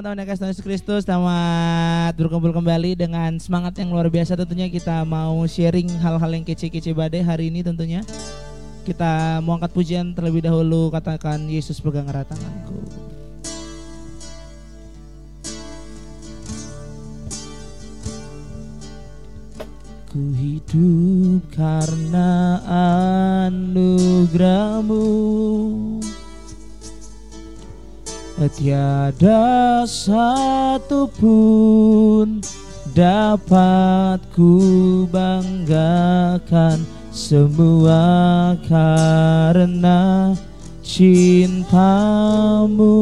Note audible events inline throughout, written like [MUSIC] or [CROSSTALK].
teman-teman yang kasih Yesus Kristus. Selamat berkumpul kembali dengan semangat yang luar biasa tentunya kita mau sharing hal-hal yang kece-kece badai hari ini tentunya. Kita mau angkat pujian terlebih dahulu katakan Yesus pegang erat tanganku. Ku hidup karena anugerahmu Tiada satu pun dapat ku banggakan semua karena cintamu.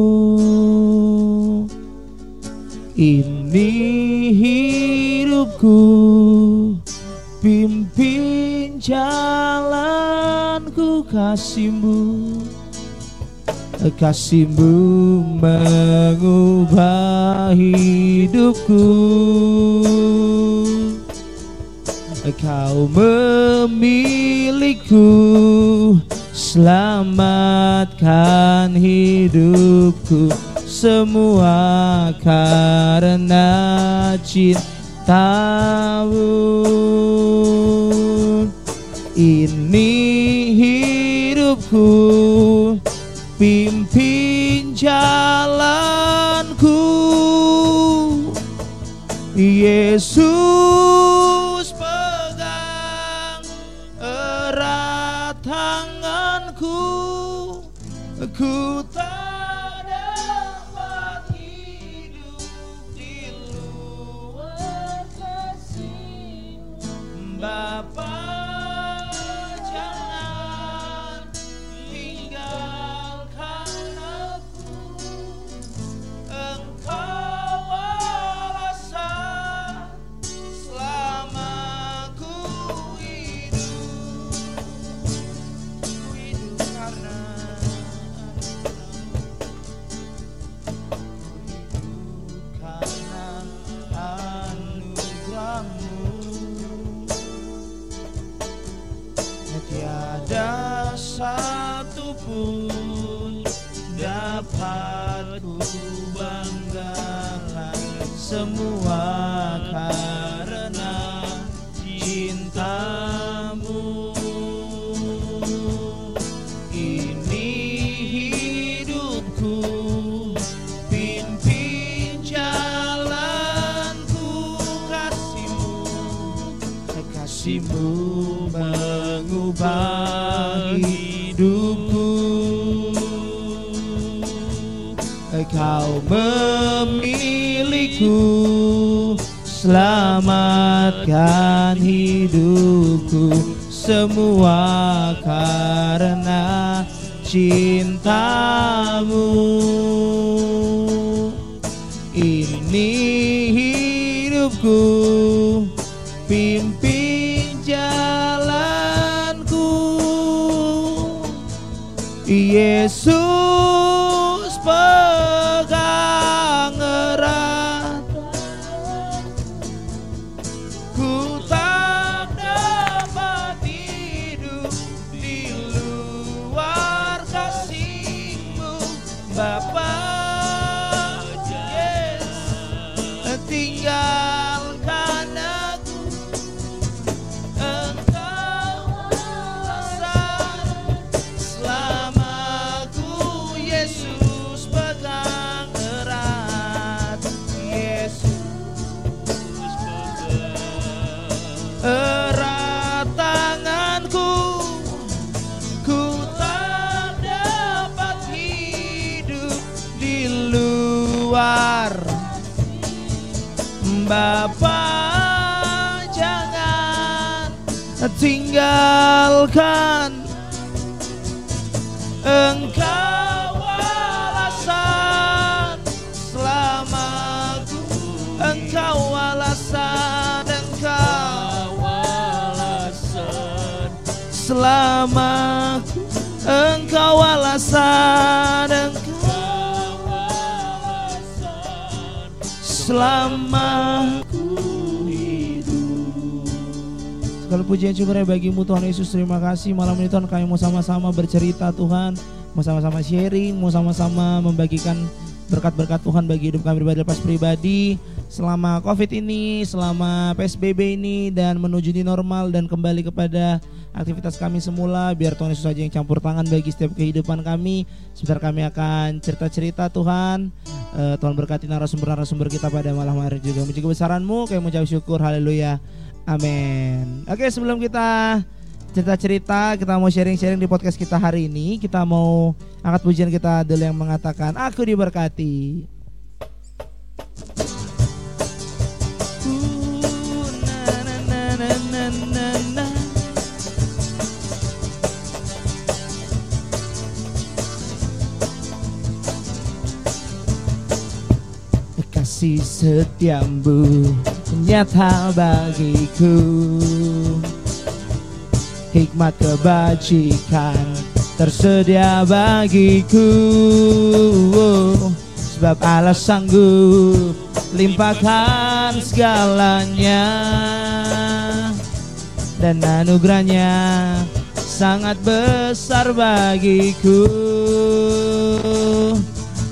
Ini hidupku pimpin jalanku kasihmu kasihmu mengubah hidupku. Kau memiliku Selamatkan hidupku. Semua karena cintamu. Ini hidupku pimpin jalanku Yesus Tiada satu pun dapat ku banggakan semua karena Kau memiliku Selamatkan hidupku. Semua karena cintamu. Ini hidupku. Pimpin jalanku. Yesus Bapa jangan tinggalkan Engkau alasan selamaku. Engkau alasan Engkau alasan selamaku. Engkau alasan Engkau alasan selamaku Segala pujian syukurnya bagimu Tuhan Yesus. Terima kasih. Malam ini Tuhan kami mau sama-sama bercerita Tuhan. Mau sama-sama sharing, mau sama-sama membagikan berkat-berkat Tuhan bagi hidup kami pribadi lepas pribadi. Selama Covid ini, selama PSBB ini dan menuju di normal dan kembali kepada aktivitas kami semula biar Tuhan Yesus saja yang campur tangan bagi setiap kehidupan kami. Sebentar kami akan cerita-cerita Tuhan. Uh, Tuhan berkati narasumber-narasumber kita pada malam hari juga. Muji kebesaranmu kami mengucap syukur. Haleluya amin. Oke sebelum kita cerita-cerita kita mau sharing-sharing di podcast kita hari ini kita mau angkat pujian kita dulu yang mengatakan aku diberkati. Kasih setiamu nyata bagiku. Hikmat kebajikan tersedia bagiku. Sebab Allah sanggup limpahkan segalanya. Dan anugerahnya sangat besar bagiku.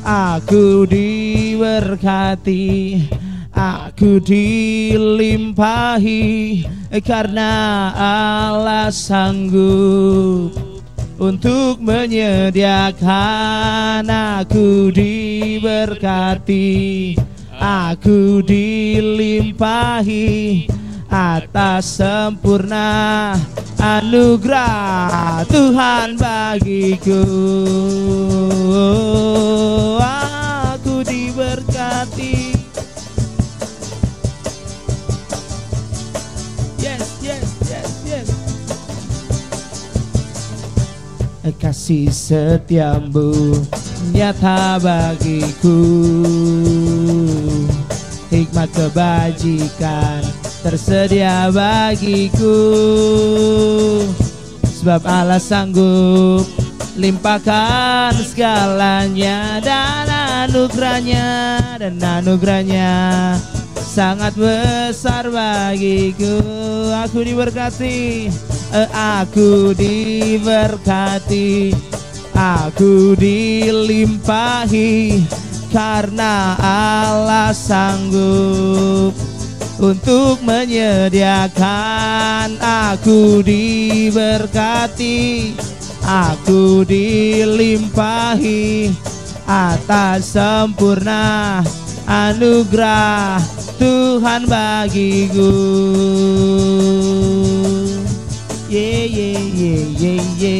Aku diberkati Aku dilimpahi Karena Allah sanggup Untuk menyediakan. Aku diberkati Aku dilimpahi Atas sempurna anugerah Tuhan bagiku. Aku diberkati kasih setiamu nyata bagiku. Hikmat kebajikan tersedia bagiku. Sebab Allah sanggup limpahkan segalanya dan anugerahnya dan anugerahnya sangat besar bagiku. Aku diberkati aku diberkati aku dilimpahi karena Allah sanggup untuk menyediakan. Aku diberkati aku dilimpahi atas sempurna anugerah Tuhan bagiku ye ye ye ye ye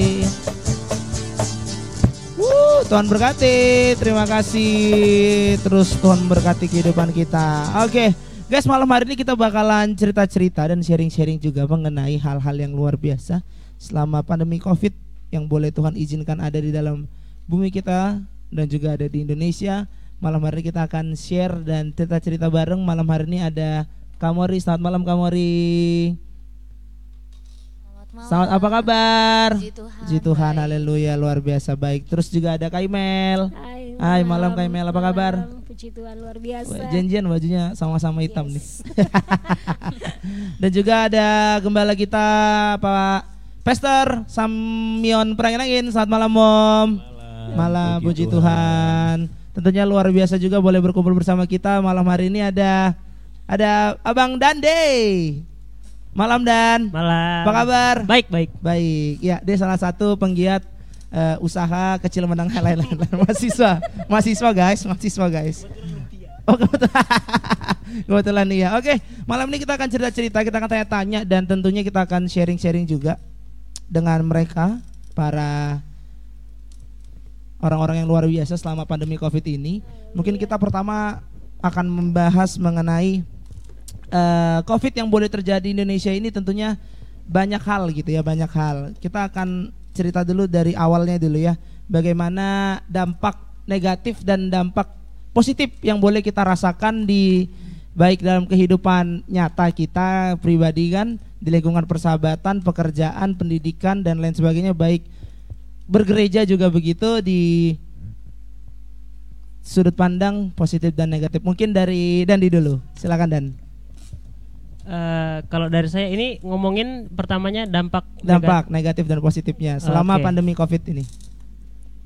Wuh, Tuhan berkati terima kasih terus Tuhan berkati kehidupan kita oke okay. Guys malam hari ini kita bakalan cerita-cerita dan sharing-sharing juga mengenai hal-hal yang luar biasa selama pandemi covid yang boleh Tuhan izinkan ada di dalam bumi kita dan juga ada di Indonesia. Malam hari ini kita akan share dan cerita-cerita bareng. Malam hari ini ada Kamori. Selamat malam Kamori. Selamat, Selamat apa kabar? Puji Tuhan. Puji Tuhan, Baik. haleluya, luar biasa baik. Terus juga ada Kaimel. Hai, Hai, malam, Kak Mel, apa kabar? Malam, Puji Tuhan luar biasa. Janjian bajunya sama-sama hitam nih. Yes. [LAUGHS] Dan juga ada gembala kita Pak Pester Samion Perangin Selamat malam Mom. Malam, puji Tuhan. Tentunya luar biasa juga boleh berkumpul bersama kita malam hari ini ada ada Abang Dande. Malam Dan. Malam. Apa kabar? Baik, baik. Baik. Ya, dia salah satu penggiat eh, usaha kecil menang lain-lain [LAUGHS] mahasiswa. Mahasiswa guys, mahasiswa guys. Oh kebetulan, [LAUGHS] kebetulan iya. Oke, malam ini kita akan cerita-cerita, kita akan tanya-tanya dan tentunya kita akan sharing-sharing juga dengan mereka para orang-orang yang luar biasa selama pandemi covid ini. Mungkin kita pertama akan membahas mengenai eh, covid yang boleh terjadi di Indonesia ini tentunya banyak hal gitu ya, banyak hal. Kita akan cerita dulu dari awalnya dulu ya, bagaimana dampak negatif dan dampak positif yang boleh kita rasakan di baik dalam kehidupan nyata kita pribadi kan di lingkungan persahabatan, pekerjaan, pendidikan dan lain sebagainya baik bergereja juga begitu di sudut pandang positif dan negatif. Mungkin dari Dandi dulu. Silakan Dan. Eh, kalau dari saya ini ngomongin pertamanya dampak Dampak negatif dan positifnya selama Oke. pandemi Covid ini.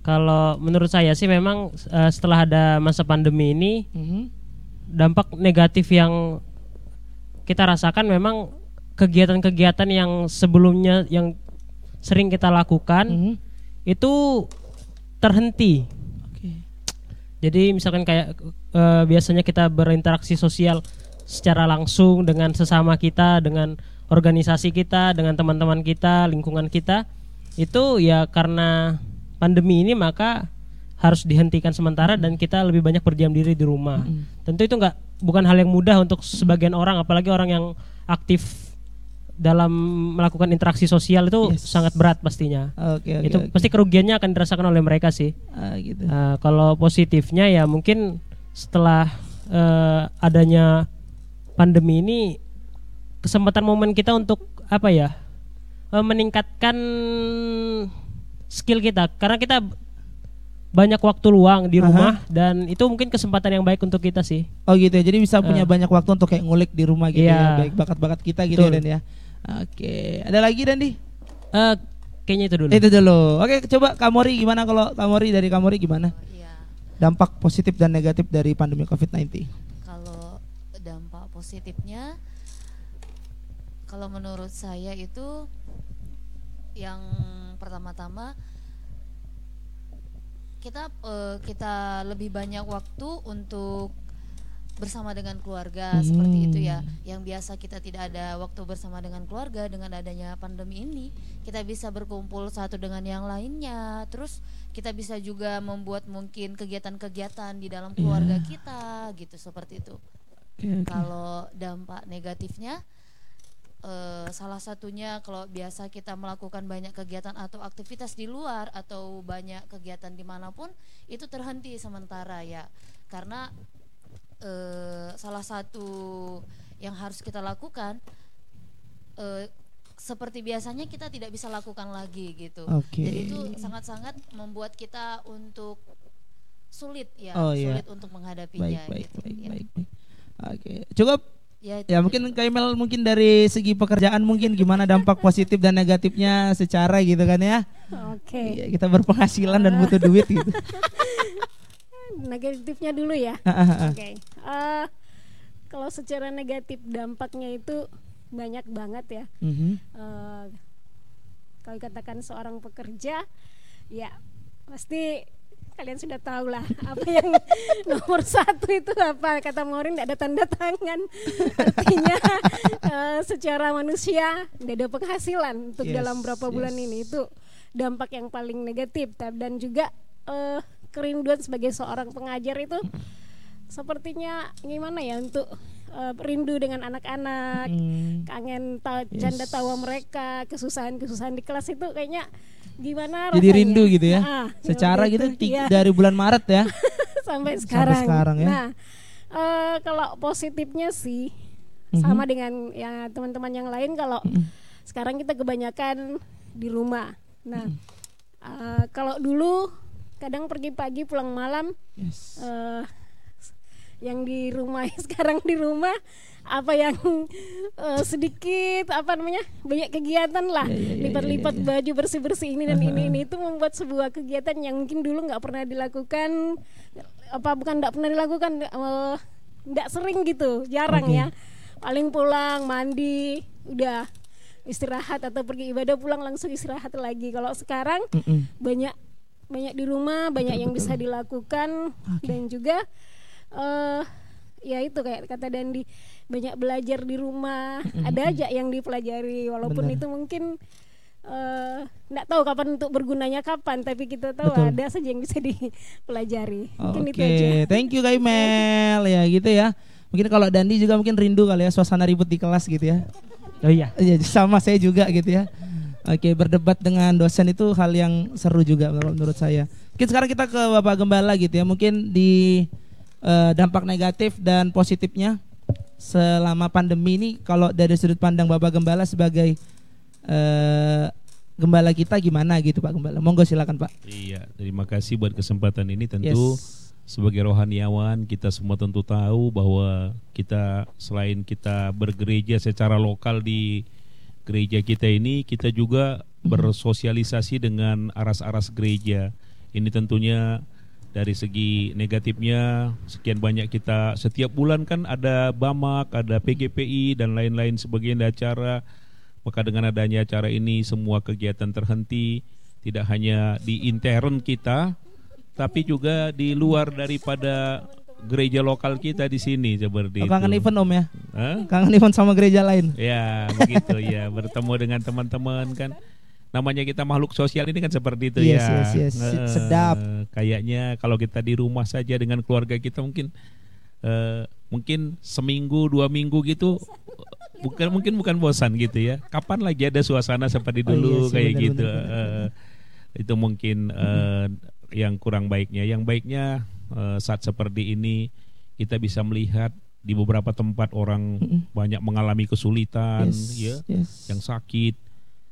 Kalau menurut saya sih memang eh, setelah ada masa pandemi ini Mhm. dampak negatif yang kita rasakan memang kegiatan-kegiatan yang sebelumnya yang sering kita lakukan Mhm. itu terhenti. Oke. Jadi misalkan kayak eh, biasanya kita berinteraksi sosial secara langsung dengan sesama kita, dengan organisasi kita, dengan teman-teman kita, lingkungan kita, itu ya karena pandemi ini maka harus dihentikan sementara dan kita lebih banyak berdiam diri di rumah. Tentu itu nggak bukan hal yang mudah untuk sebagian orang, apalagi orang yang aktif dalam melakukan interaksi sosial itu Yes. sangat berat pastinya. Oke oke. itu oke. pasti kerugiannya akan dirasakan oleh mereka sih. Ah, gitu. Nah, kalau positifnya ya mungkin setelah eh, adanya pandemi ini kesempatan momen kita untuk apa ya eh, meningkatkan skill kita karena kita banyak waktu luang di Aha. rumah dan itu mungkin kesempatan yang baik untuk kita sih. Oh gitu ya. Jadi bisa punya Eh. banyak waktu untuk kayak ngulik di rumah gitu Iya. ya. Baik bakat-bakat kita gitu ya Betul. Dan ya. Oke. Ada lagi Dan di? Eh, kayaknya itu dulu. Itu dulu. Oke, coba Kamori gimana kalau Kamori dari Kamori gimana? Iya, Dampak positif dan negatif dari pandemi COVID-19. Positifnya, kalau menurut saya itu yang pertama-tama kita eh, kita lebih banyak waktu untuk bersama dengan keluarga seperti itu ya. Hmm. Yang biasa kita tidak ada waktu bersama dengan keluarga dengan adanya pandemi ini, kita bisa berkumpul satu dengan yang lainnya. Terus kita bisa juga membuat mungkin kegiatan-kegiatan di dalam keluarga kita gitu seperti itu. Kalau dampak negatifnya eh, salah satunya kalau biasa kita melakukan banyak kegiatan atau aktivitas di luar atau banyak kegiatan di mana pun itu terhenti sementara ya karena eh, salah satu yang harus kita lakukan eh, seperti biasanya kita tidak bisa lakukan lagi gitu Oke. dan itu sangat-sangat membuat kita untuk sulit ya Oh, iya. sulit untuk menghadapinya Baik, baik, gitu. baik, Ya. baik, baik. Oke, cukup. Ya, itu Ya mungkin Kaimel mungkin dari segi pekerjaan mungkin gimana dampak positif dan negatifnya secara gitu kan ya. Oke, Iya, kita berpenghasilan dan butuh duit gitu. [LAUGHS] negatifnya dulu ya. Oke, Eh, kalau secara negatif dampaknya itu banyak banget ya. Mhm. Eh, kalau katakan seorang pekerja, ya pasti kalian sudah tahu lah apa yang [LAUGHS] nomor satu itu apa. Kata Morin tidak ada tanda tangan. Artinya [LAUGHS] eh, secara manusia tidak ada penghasilan untuk Yes, dalam berapa bulan yes. ini. Itu dampak yang paling negatif. Dan juga eh, kerinduan sebagai seorang pengajar itu sepertinya gimana ya untuk eh, rindu dengan anak-anak Hmm. kangen ta- Yes. canda tawa mereka kesusahan-kesusahan di kelas itu kayaknya gimana Jadi rasanya? rindu gitu ya. Ah, [LAUGHS] Secara gitu iya. dari bulan Maret ya. [LAUGHS] sampai sekarang. sekarang ya. Nah, eh, kalau positifnya sih Mhm. sama dengan ya teman-teman yang lain kalau sekarang kita kebanyakan di rumah. Nah, eh, kalau dulu kadang pergi pagi pulang malam Yes. eh, yang di rumah [LAUGHS] sekarang di rumah apa yang eh, sedikit apa namanya banyak kegiatan lah. Ya, ya, ya, lipat-lipat ya, ya. baju bersih-bersih ini dan ini [LAUGHS] ini. Itu membuat sebuah kegiatan yang mungkin dulu nggak pernah dilakukan apa bukan nggak pernah dilakukan eh, nggak sering gitu jarang Oke. ya. Paling pulang mandi udah istirahat atau pergi ibadah pulang langsung istirahat lagi. Kalau sekarang Mm-mm. banyak banyak di rumah banyak yang bisa dilakukan. Dan juga eh ya itu kayak kata Dandi banyak belajar di rumah ada aja yang dipelajari walaupun Benar. itu mungkin eh nggak tahu kapan untuk bergunanya kapan tapi kita tahu Betul. ada saja yang bisa [LAUGHS] dipelajari mungkin Oke, itu aja thank you Kaimel ya gitu ya. Mungkin kalau Dandi juga mungkin rindu kali ya suasana ribut di kelas gitu ya. Oh iya. Iya sama saya juga gitu ya. Oke berdebat dengan dosen itu hal yang seru juga menurut, menurut saya. Mungkin sekarang kita ke Bapak Gembala gitu ya. Mungkin di eh, dampak negatif dan positifnya selama pandemi ini kalau dari sudut pandang Bapak Gembala sebagai eh, gembala kita gimana gitu Pak Gembala. Monggo silakan Pak. Iya, terima kasih buat kesempatan ini tentu Yes. sebagai rohaniawan kita semua tentu tahu bahwa kita selain kita bergereja secara lokal di gereja kita ini kita juga bersosialisasi dengan aras-aras gereja Ini tentunya dari segi negatifnya sekian banyak kita setiap bulan kan ada BAMAK, ada PGPI dan lain-lain sebagian acara. Maka dengan adanya acara ini semua kegiatan terhenti tidak hanya di intern kita tapi juga di luar daripada gereja lokal kita di sini seperti Oh, itu. kangen event om ya? Hah? Kangen event sama gereja lain. Ya, begitu ya, bertemu dengan teman-teman kan. Namanya kita makhluk sosial ini kan seperti itu Yes, ya. yes, yes. Eh, Sedap. Kayaknya kalau kita di rumah saja dengan keluarga kita mungkin eh, mungkin seminggu dua minggu gitu bukan mungkin bukan bosan gitu ya. Kapan lagi ada suasana seperti Oh, dulu iya sih, kayak benar, gitu. benar, benar. Eh, itu mungkin eh, yang kurang baiknya. Yang baiknya eh, saat seperti ini kita bisa melihat di beberapa tempat orang Mm-mm. banyak mengalami kesulitan Yes, ya yes. yang sakit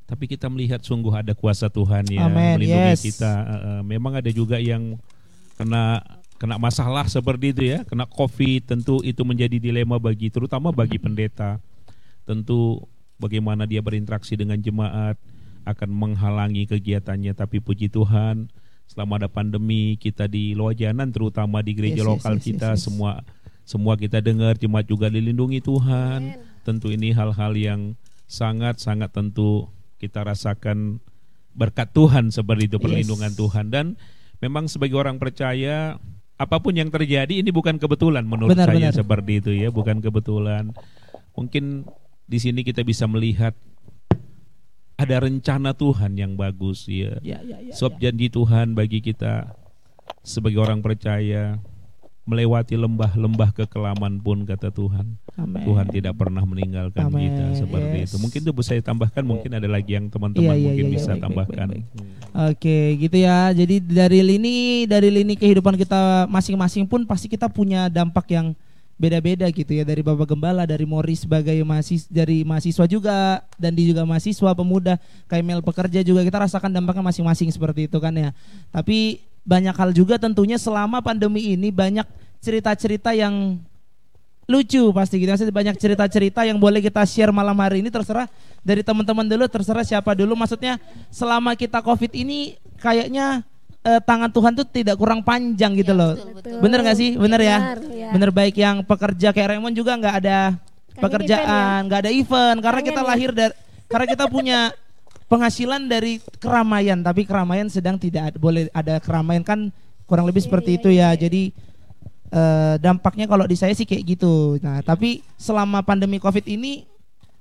tapi kita melihat sungguh ada kuasa Tuhan ya Amen, melindungi yes. kita memang ada juga yang kena kena masalah seperti itu ya kena covid tentu itu menjadi dilema bagi terutama bagi pendeta tentu bagaimana dia berinteraksi dengan jemaat akan menghalangi kegiatannya tapi puji Tuhan selama ada pandemi kita di Lojanan terutama di gereja Yes, yes, lokal yes, kita yes, yes. semua semua kita dengar jemaat juga dilindungi Tuhan Amen. tentu ini hal-hal yang sangat-sangat tentu kita rasakan berkat Tuhan seperti itu Yes. perlindungan Tuhan dan memang sebagai orang percaya apa pun yang terjadi ini bukan kebetulan menurut Benar, saya benar. seperti itu ya bukan kebetulan mungkin di sini kita bisa melihat ada rencana Tuhan yang bagus ya Ya, ya, ya, ya. janji Tuhan bagi kita sebagai orang percaya melewati lembah-lembah kekelaman pun kata Tuhan Amen. Tuhan tidak pernah meninggalkan Amen. kita seperti Yes. itu. Mungkin itu bisa saya tambahkan, mungkin ada lagi yang teman-teman Iya, iya, mungkin iya, bisa baik, baik, tambahkan. baik, Oke, gitu ya. Jadi dari lini dari lini kehidupan kita masing-masing pun pasti kita punya dampak yang beda-beda gitu ya dari Bapak Gembala, dari Mori sebagai mahasiswa dari mahasiswa juga dan di juga mahasiswa pemuda, KML pekerja juga kita rasakan dampaknya masing-masing seperti itu kan ya. Tapi banyak hal juga. Tentunya selama pandemi ini banyak cerita-cerita yang lucu pasti gitu. Maksudnya banyak cerita-cerita yang boleh kita share malam hari ini. Terserah dari teman-teman dulu terserah siapa dulu. Maksudnya selama kita covid ini kayaknya eh, tangan Tuhan tuh tidak kurang panjang gitu Ya, loh. betul, betul. bener gak sih? Bener ya? Benar, ya. bener baik yang pekerja kayak Raymond juga nggak ada Kangen pekerjaan nggak ada event. Karena Kangen kita ya? lahir dari karena kita punya [LAUGHS] penghasilan dari keramaian tapi keramaian sedang tidak ada- boleh ada keramaian kan kurang lebih Iya, seperti iya, itu ya iya. jadi eh, dampaknya kalau di saya sih kayak gitu nah tapi selama pandemi covid ini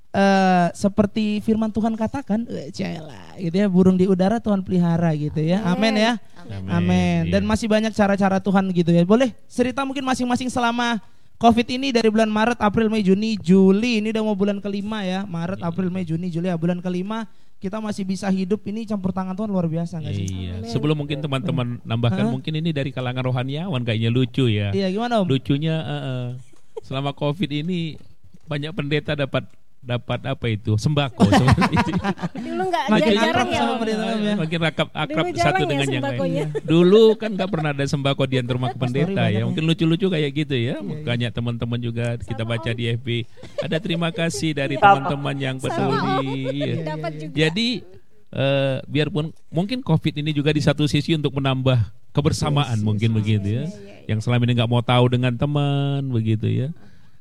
eh seperti firman Tuhan katakan eh, celah gitu ya burung di udara Tuhan pelihara gitu ya amin ya Amin. Amin. Dan masih banyak cara-cara Tuhan gitu ya. Boleh cerita mungkin masing-masing selama Covid ini dari bulan Maret, April, Mei, Juni, Juli. Ini udah mau bulan kelima ya. Maret, April, Mei, Juni, Juli ya. Bulan kelima kita masih bisa hidup ini campur tangan Tuhan luar biasa nggak sih? Iya. Amin. Sebelum mungkin teman-teman nambahkan, Hah? mungkin ini dari kalangan rohaniawan kayaknya lucu ya. Iya gimana Om? Lucunya eh, eh, selama covid ini banyak pendeta dapat dapat apa itu sembako [LAUGHS] itu. Dulu nggak Makin jarang akrab ya. Om. ya. Makin akrab, akrab Dulu satu ya dengan yang sembakonya. lain. [LAUGHS] Dulu kan nggak pernah ada sembako di antar rumah pendeta banyak, Iya, ya. Mungkin lucu-lucu kayak gitu ya. Makanya teman-teman juga kita baca di FB. Ada terima kasih dari teman-teman yang peduli. Iya. Jadi eh, biarpun mungkin COVID ini juga di satu sisi untuk menambah kebersamaan mungkin begitu ya. Yang selama ini nggak mau tahu dengan teman begitu ya.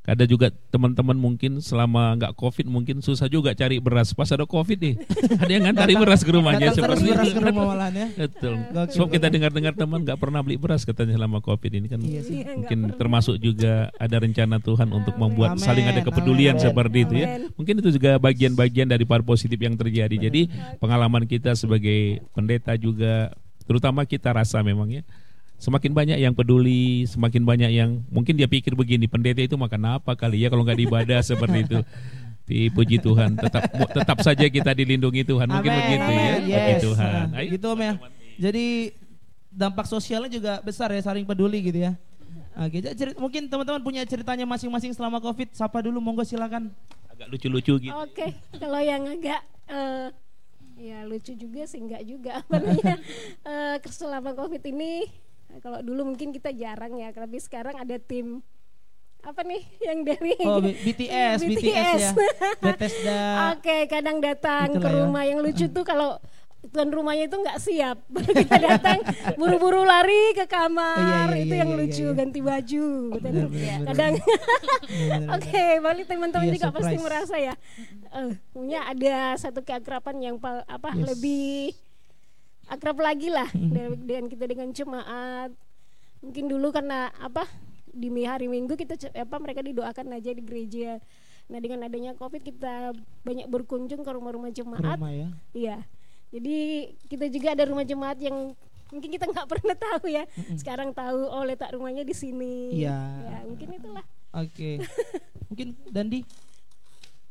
Ada juga teman-teman mungkin selama nggak COVID mungkin susah juga cari beras. Pas ada COVID nih, [LAUGHS] ada yang ngantari beras ke rumahnya Datang terus seperti beras itu. ke rumah malahan ya. [LAUGHS] Betul. Gokil, Sebab kita dengar-dengar teman nggak pernah beli beras katanya selama COVID ini kan. Iya sih. Iya, Mungkin pernah. termasuk juga ada rencana Tuhan untuk membuat Amin, saling ada kepedulian amin, seperti itu ya. Mungkin itu juga bagian-bagian dari par positif yang terjadi. Jadi pengalaman kita sebagai pendeta juga terutama kita rasa memang ya semakin banyak yang peduli, semakin banyak yang mungkin dia pikir begini, pendeta itu makan apa kali ya kalau nggak diibadah seperti itu. Tapi puji Tuhan, tetap tetap saja kita dilindungi Tuhan. Mungkin Amin, begitu ya. amin, Puji yes. Tuhan. Nah, Ayo. gitu Om ya. Jadi dampak sosialnya juga besar ya saling peduli gitu ya. Oke, jadi mungkin teman-teman punya ceritanya masing-masing selama Covid. Sapa dulu monggo silakan. Agak lucu-lucu gitu. Oke, kalau yang agak eh, ya lucu juga sih enggak juga [LAUGHS] apa namanya eh, selama covid ini eh, kalau dulu mungkin kita jarang ya tapi sekarang ada tim apa nih yang dari Oh, B- [LAUGHS] BTS, BTS, ya. Bethesda. [LAUGHS] Oke, kadang datang Itulah ke ya. rumah yang lucu tuh kalau tuan rumahnya itu nggak siap [LAUGHS] baru kita datang buru-buru lari ke kamar Oh, iya, iya, itu iya, yang iya, lucu iya. ganti baju kadang oke benar. balik teman-teman Iya, juga pasti surprise. merasa ya eh punya ada satu keakraban yang apa Yes. lebih akrab lagi lah [LAUGHS] dari- dengan kita dengan jemaat mungkin dulu karena apa di hari minggu kita apa mereka didoakan aja di gereja nah dengan adanya covid kita banyak berkunjung ke rumah-rumah Ke jemaat rumah ya. Iya. Jadi kita juga ada rumah jemaat yang mungkin kita nggak [LAUGHS] pernah tahu ya. Sekarang tahu oh letak rumahnya di sini. Iya. Ya, mungkin itulah. Oke. [LAUGHS] mungkin Dandi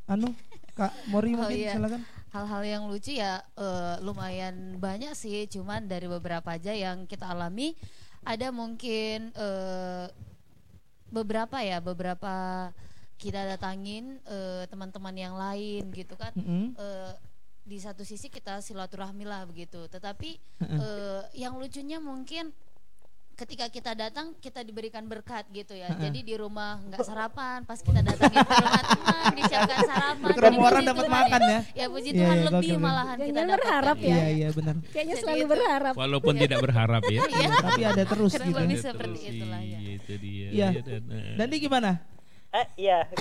anu Kak Mori Oh, mungkin iya. silakan. Hal-hal yang lucu ya eh, lumayan banyak sih. Cuman dari beberapa aja yang kita alami ada mungkin eh, beberapa ya beberapa kita datangin eh, teman-teman yang lain gitu kan. Mm-mm. Eh, di satu sisi kita silaturahmi lah begitu. Tetapi eh, yang lucunya mungkin ketika kita datang kita diberikan berkat gitu ya jadi di rumah nggak sarapan pas kita datangin ke rumah [LAUGHS] teman disiapkan sarapan orang dapat makan ya. ya puji Iya, Tuhan iya, lebih gokil, malahan kita berharap gitu. ya. Iya iya benar. Kayaknya Jadi selalu itu- berharap. Walaupun tidak berharap ya. Iya. [LAUGHS] Tapi ada terus gitu. lebih seperti terus, itulah ya. iya, Itu dia. Iya. Iya, dan, eh, Dandi gimana? Eh, iya. [LAUGHS]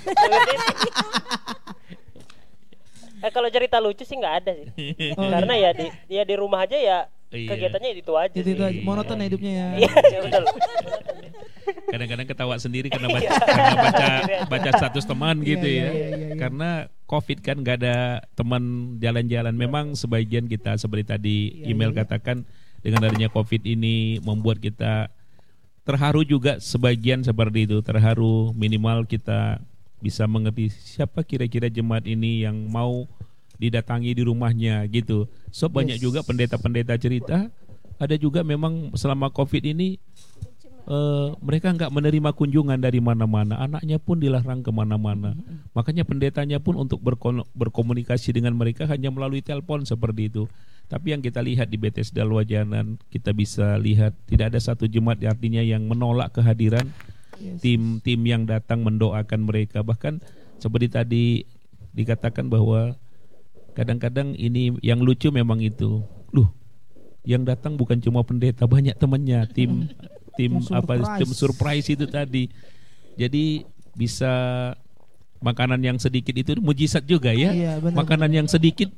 Eh, kalau cerita lucu sih nggak ada sih. Oh, Karena ya di ya di rumah aja ya Iya. kegiatannya itu aja Itu sih. itu aja. monoton ya hidupnya ya. Iya, betul. [LAUGHS] kadang-kadang ketawa sendiri karena baca, [LAUGHS] karena baca baca status teman Iya, gitu iya, ya. iya, iya, iya. Karena COVID kan nggak ada teman jalan-jalan. Memang sebagian kita seperti tadi Iya, email iya, iya. katakan dengan adanya COVID ini membuat kita terharu juga sebagian seperti itu. Terharu minimal kita bisa mengerti siapa kira-kira jemaat ini yang mau didatangi di rumahnya gitu. So banyak Yes. juga pendeta-pendeta cerita ada juga memang selama COVID ini eh, mereka nggak menerima kunjungan dari mana-mana, anaknya pun dilarang ke mana-mana. Makanya pendetanya pun untuk berko- berkomunikasi dengan mereka hanya melalui telepon seperti itu. Tapi yang kita lihat di Bethesda Luajanan, kita bisa lihat tidak ada satu jemaat artinya yang menolak kehadiran tim-tim yang datang mendoakan mereka. Bahkan seperti tadi dikatakan bahwa kadang-kadang ini yang lucu memang itu. Loh, yang datang bukan cuma pendeta, banyak temannya, tim [LAUGHS] tim apa tim surprise itu tadi. Jadi bisa makanan yang sedikit itu mujizat juga ya. Iya, benar, makanan yang sedikit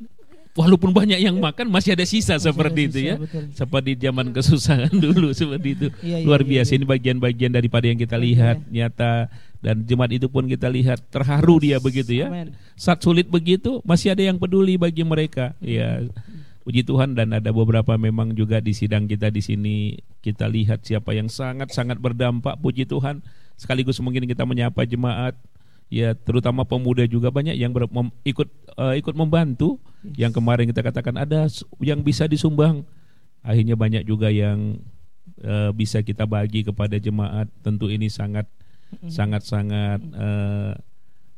walaupun banyak yang makan masih ada sisa seperti ada itu sisa, ya. betul. Seperti zaman kesusahan [LAUGHS] dulu seperti itu. Iya, iya, Luar iya, biasa iya. ini bagian-bagian daripada yang kita lihat nyata dan jemaat itu pun kita lihat terharu dia begitu ya. Amin. Saat sulit begitu masih ada yang peduli bagi mereka. Ya. Puji Tuhan dan ada beberapa memang juga di sidang kita di sini kita lihat siapa yang sangat-sangat berdampak puji Tuhan. Sekaligus mungkin kita menyapa jemaat ya terutama pemuda juga banyak yang ber- mem- ikut eh, ikut membantu. Yang kemarin kita katakan ada yang bisa disumbang. Akhirnya banyak juga yang eh, bisa kita bagi kepada jemaat. Tentu ini sangat sangat sangat eh,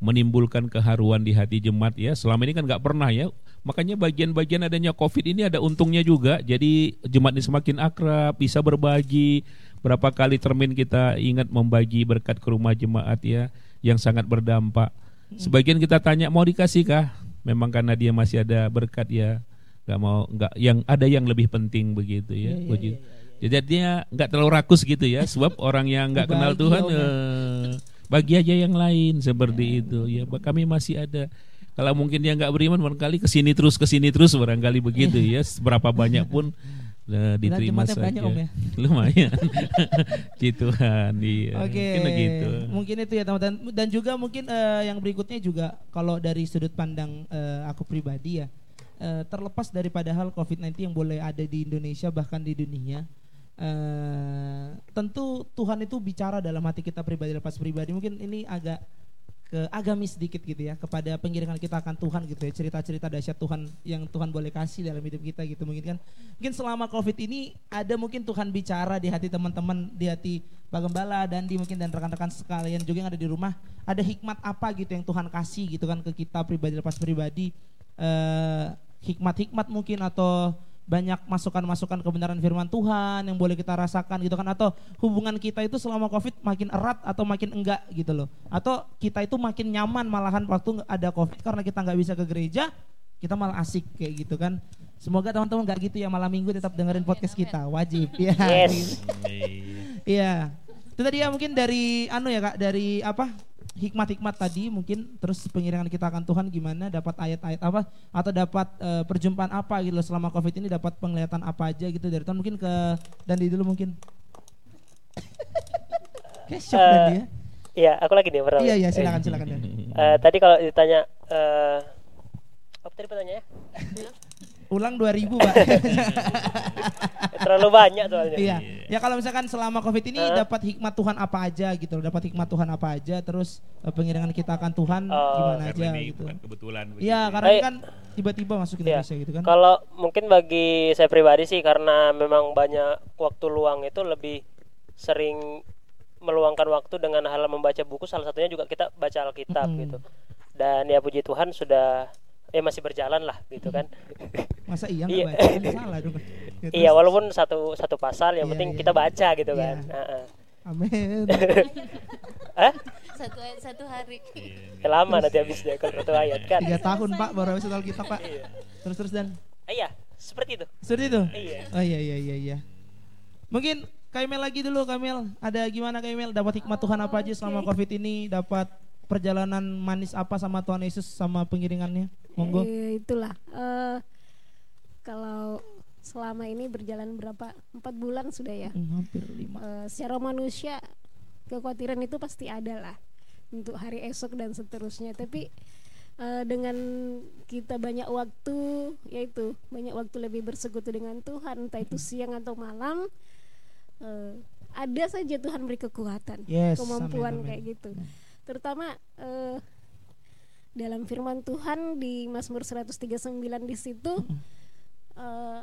menimbulkan keharuan di hati jemaat ya. Selama ini kan nggak pernah ya. Makanya bagian-bagian adanya covid ini ada untungnya juga. Jadi jemaat ini semakin akrab bisa berbagi. Berapa kali termin kita ingat membagi berkat ke rumah jemaat ya yang sangat berdampak. Sebagian kita tanya mau dikasih kah memang karena dia masih ada berkat ya. Nggak mau nggak yang ada yang lebih penting begitu ya. Iya, iya, Puji. iya, iya, jadi dia nggak terlalu rakus gitu ya. Sebab [LAUGHS] orang yang nggak kenal Tuhan ya. eh, bagi aja yang lain seperti itu ya. kami masih ada. Kalau mungkin dia nggak beriman barangkali ke sini terus ke sini terus barangkali begitu ya. Seberapa banyak [LAUGHS] pun eh, diterima saja banyak, Om, ya? [LAUGHS] lumayan [LAUGHS] Puji Tuhan iya Oke, Mungkin gitu mungkin itu ya teman-teman. Dan juga mungkin eh, yang berikutnya juga kalau dari sudut pandang eh, aku pribadi ya, eh, terlepas daripada hal COVID-19 yang boleh ada di Indonesia bahkan di dunia, eh, tentu Tuhan itu bicara dalam hati kita pribadi lepas pribadi. Mungkin ini agak ke agamis sedikit gitu ya kepada pengiringan kita akan Tuhan gitu ya cerita-cerita dahsyat Tuhan yang Tuhan boleh kasih dalam hidup kita gitu. Mungkin kan mungkin selama covid ini ada mungkin Tuhan bicara di hati teman-teman di hati Pak Gembala dan di mungkin dan rekan-rekan sekalian juga yang ada di rumah. Ada hikmat apa gitu yang Tuhan kasih gitu kan ke kita pribadi lepas pribadi? Eh, hikmat-hikmat mungkin atau banyak masukan-masukan kebenaran firman Tuhan yang boleh kita rasakan gitu kan atau hubungan kita itu selama Covid makin erat atau makin enggak gitu loh atau kita itu makin nyaman malahan waktu ada Covid karena kita nggak bisa ke gereja kita malah asik kayak gitu kan Semoga teman-teman nggak gitu ya malam minggu tetap dengerin podcast kita, wajib ya. Yes. Iya. Itu tadi ya mungkin dari anu ya Kak, dari apa? Hikmat-hikmat tadi mungkin terus pengiringan kita akan Tuhan gimana dapat ayat-ayat apa atau dapat eh, perjumpaan apa gitu loh selama Covid ini dapat penglihatan apa aja gitu dari Tuhan mungkin ke Dandi dulu mungkin. [LAUGHS] Kayak shock Dandi ya. Iya, aku lagi nih pertama. Iya iya silakan silakan Dan. Eh, tadi kalau ditanya eh apa tadi pertanyaannya? [LAUGHS] Ulang 2000 Pak. [LAUGHS] Terlalu banyak soalnya. iya. Ya kalau misalkan selama Covid ini Hah? dapat hikmat Tuhan apa aja gitu loh, dapat hikmat Tuhan apa aja terus eh, pengiringan kita akan Tuhan Oh, gimana Karena aja ini gitu. bukan kebetulan. Iya, begitu karena ini kan tiba-tiba masuk Iya. Indonesia gitu kan. Kalau mungkin bagi saya pribadi sih karena memang banyak waktu luang itu lebih sering meluangkan waktu dengan hal membaca buku salah satunya juga kita baca Alkitab Mm-mm. gitu. Dan ya puji Tuhan sudah eh masih berjalan lah gitu kan. [LAUGHS] Masa iya Iya. nggak baca? Kan salah dong. [LAUGHS] Ya, iya walaupun satu satu pasal yang Iya, penting iya. kita baca gitu Iya. kan. Heeh. Amin. [LAUGHS] Hah? Satu ayat satu hari. Ya, lama nanti habisnya kalau satu ayat kan. Tiga tahun Pak baru habis soal kita Pak. Terus terus dan Eh, iya, seperti itu. seperti itu. Iya. Oh iya iya iya iya. Mungkin Kaimel lagi dulu Kaimel. Ada gimana Kaimel? Dapat hikmat Tuhan apa aja selama Covid ini? Dapat perjalanan manis apa sama Tuhan Yesus sama pengiringannya? Monggo. Eh, itulah eh, kalau selama ini berjalan berapa empat bulan sudah ya Hmm, hampir lima. Eh, secara manusia kekhawatiran itu pasti ada lah untuk hari esok dan seterusnya tapi eh, dengan kita banyak waktu yaitu banyak waktu lebih bersekutu dengan Tuhan entah itu siang atau malam eh, ada saja Tuhan beri kekuatan Yes, kemampuan amin, amin. kayak gitu terutama eh, dalam firman Tuhan di Mazmur 139 di situ eh,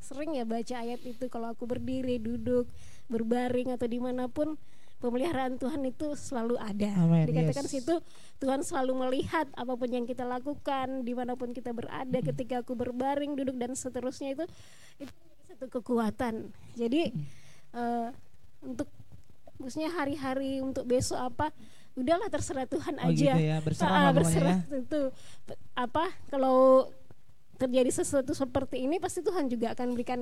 sering ya baca ayat itu kalau aku berdiri duduk berbaring atau di mana pun pemeliharaan Tuhan itu selalu ada. Amin, dikatakan yes. situ Tuhan selalu melihat apa pun yang kita lakukan di mana pun kita berada ketika aku berbaring duduk dan seterusnya itu itu satu kekuatan. Jadi eh, untuk maksudnya hari-hari untuk besok apa udahlah terserah Tuhan Oh aja. gitu ya, berserah Ah, lah pokoknya berserah ya. itu apa kalau terjadi sesuatu seperti ini pasti Tuhan juga akan berikan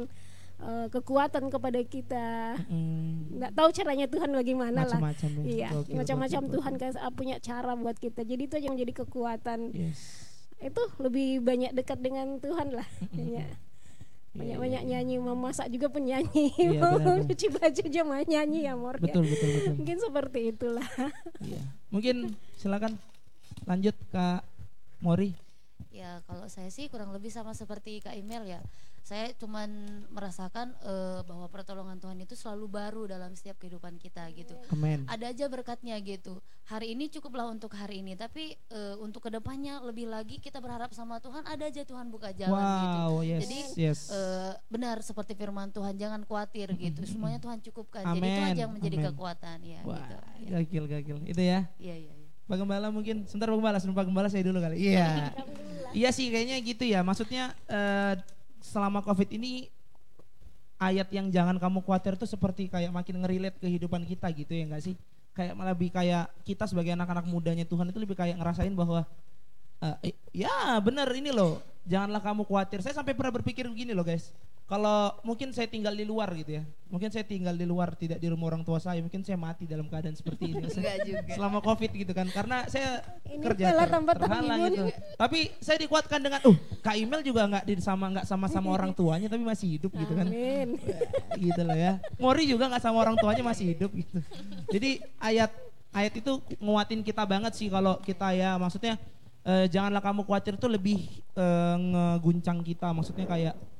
eh, kekuatan kepada kita. Hmm, nggak tahu caranya Tuhan bagaimana lah. Macam-macam ya. iya macam-macam Tuhan kas- punya cara buat kita. Jadi itu yang menjadi kekuatan. Yes. itu lebih banyak dekat dengan Tuhan lah kayaknya banyak banyak nyanyi memasak juga penyanyi Iya, benar-benar. [LAUGHS] cuci baju juga mau nyanyi ya Mor ya. Betul betul betul. mungkin seperti itulah [LAUGHS] Iya. Mungkin silakan lanjut Kak Mori. Ya kalau saya sih kurang lebih sama seperti Kak Imel ya. Saya cuman merasakan eh, bahwa pertolongan Tuhan itu selalu baru dalam setiap kehidupan kita gitu. Amin. Ada aja berkatnya gitu. Hari ini cukuplah untuk hari ini, tapi eh, untuk ke depannya lebih lagi kita berharap sama Tuhan ada aja Tuhan buka jalan gitu. Wow, yes. Jadi yes. eh, benar seperti firman Tuhan jangan khawatir gitu. Semuanya Tuhan cukupkan. Jadi itu aja yang menjadi amin. kekuatan ya Wah, gitu. Ya. gakil gakil. Itu ya. Iya iya. iya. Pak Gembala mungkin sebentar Pak Gembala, sebelum Pak Gembala saya dulu kali. Iya. iya sih kayaknya gitu ya. Maksudnya eh, selama Covid ini ayat yang jangan kamu khawatir tuh seperti kayak makin ngerelate kehidupan kita gitu ya enggak sih? Kayak malah lebih kayak kita sebagai anak-anak mudanya Tuhan itu lebih kayak ngerasain bahwa eh, ya benar ini loh. Janganlah kamu khawatir. Saya sampai pernah berpikir begini loh guys. Kalau mungkin saya tinggal di luar gitu ya. Mungkin saya tinggal di luar tidak di rumah orang tua saya, mungkin saya mati dalam keadaan seperti ini. [LAUGHS] Enggak juga. selama covid gitu kan. Karena saya Ini kerja ter- terhalang gitu. tapi saya dikuatkan dengan uh kak Imel juga nggak di sama nggak sama sama orang [LAUGHS] tuanya tapi masih hidup gitu kan. Amin. [LAUGHS] Gitu loh ya. Mori juga nggak sama orang tuanya masih hidup gitu. Jadi ayat ayat itu nguatin kita banget sih kalau kita ya. Maksudnya eh, janganlah kamu khawatir tuh lebih eh, ngeguncang kita. Maksudnya kayak "Eh,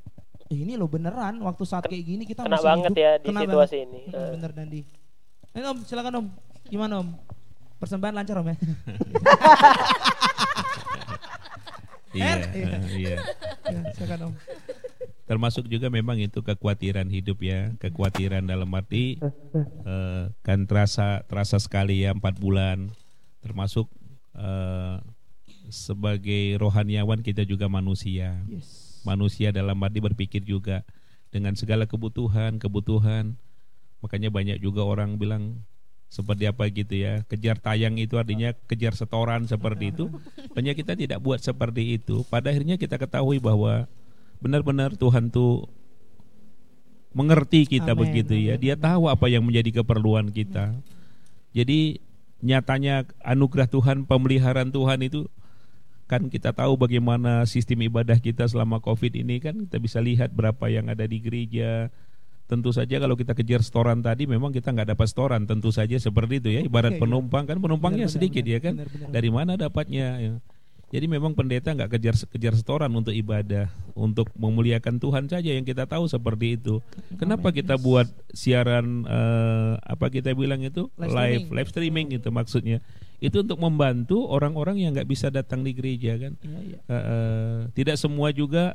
ini loh beneran. Waktu saat kayak gini kita Kena masih banget hidup. ya di Kena situasi banget. ini. Mm, bener Dandi. Ini om silakan om. Gimana om? Persembahan lancar om ya? [LAUGHS] Iya, Er, iya. eh, iya. Ya, silakan om. Termasuk juga memang itu kekhawatiran hidup ya, kekhawatiran dalam arti eh, kan terasa terasa sekali ya empat bulan, termasuk eh, sebagai rohaniawan kita juga manusia, yes manusia dalam arti berpikir juga dengan segala kebutuhan kebutuhan, makanya banyak juga orang bilang seperti apa gitu ya kejar tayang itu artinya kejar setoran seperti itu banyak kita tidak buat seperti itu pada akhirnya kita ketahui bahwa benar-benar Tuhan tuh mengerti kita Amin, begitu ya. Dia tahu apa yang menjadi keperluan kita. Jadi nyatanya anugerah Tuhan, pemeliharaan Tuhan itu kan kita tahu bagaimana sistem ibadah kita selama Covid ini kan kita bisa lihat berapa yang ada di gereja. Tentu saja kalau kita kejar setoran tadi memang kita nggak dapat setoran tentu saja seperti itu ya ibarat Oke, penumpang kan penumpangnya benar, sedikit benar, ya kan benar, benar. dari mana dapatnya ya. Jadi memang pendeta nggak kejar kejar setoran untuk ibadah, untuk memuliakan Tuhan saja yang kita tahu seperti itu. Kenapa kita buat siaran eh, apa kita bilang itu Live live streaming. live streaming itu maksudnya. Itu untuk membantu orang-orang yang nggak bisa datang di gereja kan. Iya, iya. Eh, eh, tidak semua juga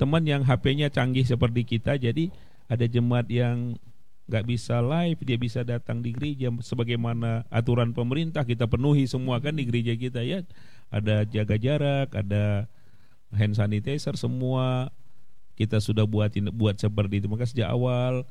teman yang HP-nya canggih seperti kita, jadi ada jemaat yang nggak bisa live, dia bisa datang di gereja sebagaimana aturan pemerintah kita penuhi semua kan di gereja kita ya. Ada jaga jarak, ada hand sanitizer semua kita sudah buatin buat seperti itu. Maka sejak awal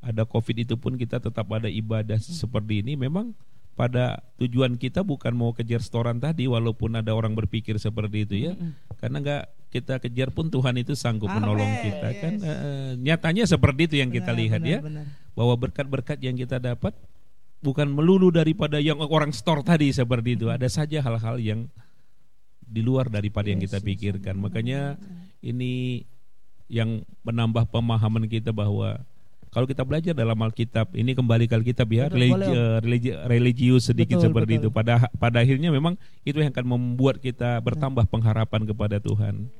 ada Covid itu pun kita tetap ada ibadah seperti ini. Memang pada tujuan kita bukan mau kejar setoran tadi walaupun ada orang berpikir seperti itu ya. Karena nggak kita kejar pun Tuhan itu sanggup Amin. menolong kita kan. Yes. Eh, eh, nyatanya seperti itu yang kita Benar, lihat benar, ya benar. bahwa berkat-berkat yang kita dapat bukan melulu daripada yang orang store tadi seperti itu. Ada saja hal-hal yang di luar daripada yang kita yes. pikirkan. Makanya ini yang menambah pemahaman kita bahwa kalau kita belajar dalam Alkitab, ini kembali ke Alkitab ya, Betul, religi, eh, religi- religius sedikit Betul, seperti betul. itu. Pada pada akhirnya memang itu yang akan membuat kita bertambah pengharapan kepada Tuhan.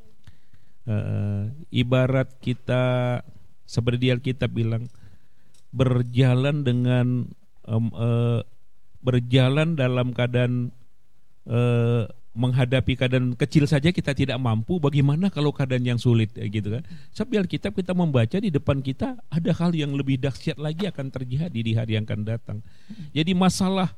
Eh, ibarat kita seperti di Alkitab bilang berjalan dengan em, eh, berjalan dalam keadaan eh, menghadapi keadaan kecil saja kita tidak mampu bagaimana kalau keadaan yang sulit eh, gitu kan? Sebab di Alkitab kita membaca di depan kita ada hal yang lebih dahsyat lagi akan terjadi di hari yang akan datang. Jadi masalah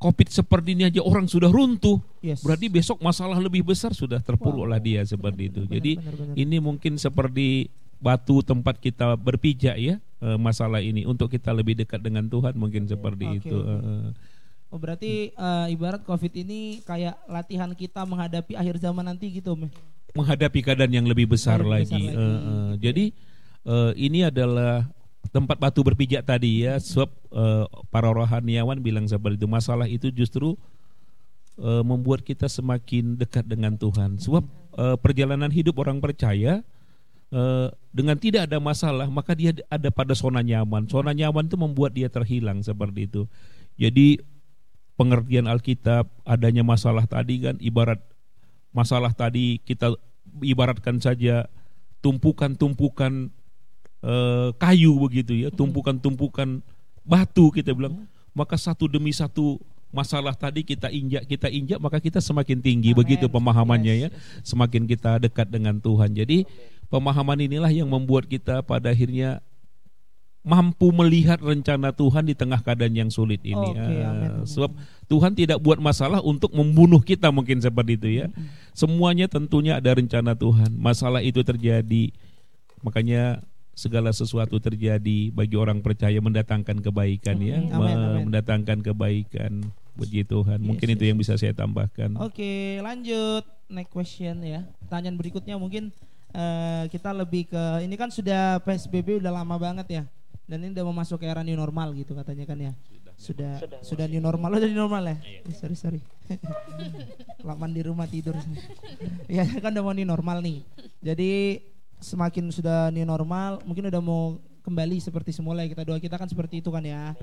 Covid seperti ini aja orang sudah runtuh. Yes. berarti besok masalah lebih besar sudah terpuruk lah dia seperti itu. Benar, jadi benar, benar. ini mungkin seperti batu tempat kita berpijak ya eh, masalah ini. Untuk kita lebih dekat dengan Tuhan mungkin seperti Oke, itu. oke. Oh berarti eh, ibarat COVID ini kayak latihan kita menghadapi akhir zaman nanti gitu, menghadapi keadaan yang lebih besar Lebih lagi. besar lagi. Eh, eh. Jadi eh, ini adalah tempat batu berpijak tadi ya, sebab eh, para rohaniawan bilang seperti itu. Masalah itu justru eh, membuat kita semakin dekat dengan Tuhan. Sebab eh, perjalanan hidup orang percaya eh, dengan tidak ada masalah, maka dia ada pada zona nyaman. Zona nyaman itu membuat dia terhilang seperti itu. Jadi pengertian Alkitab adanya masalah tadi kan ibarat masalah tadi kita ibaratkan saja tumpukan-tumpukan eh, kayu begitu ya, tumpukan-tumpukan batu kita bilang, maka satu demi satu masalah tadi kita injak kita injak maka kita semakin tinggi Amin. begitu pemahamannya ya, Yes, semakin kita dekat dengan Tuhan. Jadi pemahaman inilah yang membuat kita pada akhirnya mampu melihat rencana Tuhan di tengah keadaan yang sulit ini. Oke, Ah, amin. sebab Tuhan tidak buat masalah untuk membunuh kita mungkin seperti itu ya. Semuanya tentunya ada rencana Tuhan. Masalah itu terjadi. Makanya segala sesuatu terjadi bagi orang percaya mendatangkan kebaikan ya, Amin, Me- amin. mendatangkan kebaikan bagi Tuhan. Mungkin Yes, itu yes, yang bisa saya tambahkan. Oke, lanjut next question ya. Pertanyaan berikutnya mungkin eh, kita lebih ke ini kan sudah PSBB udah lama banget ya. Dan ini udah mau masuk ke era new normal gitu katanya kan ya. Sudah Sudah, sudah, new normal. Oh, udah new normal ya? Eh, sorry sorry. [LAUGHS] Laman di rumah tidur. [LAUGHS] ya kan udah mau new normal nih. Jadi semakin sudah new normal, mungkin udah mau kembali seperti semula ya kita doa kita kan seperti itu kan ya.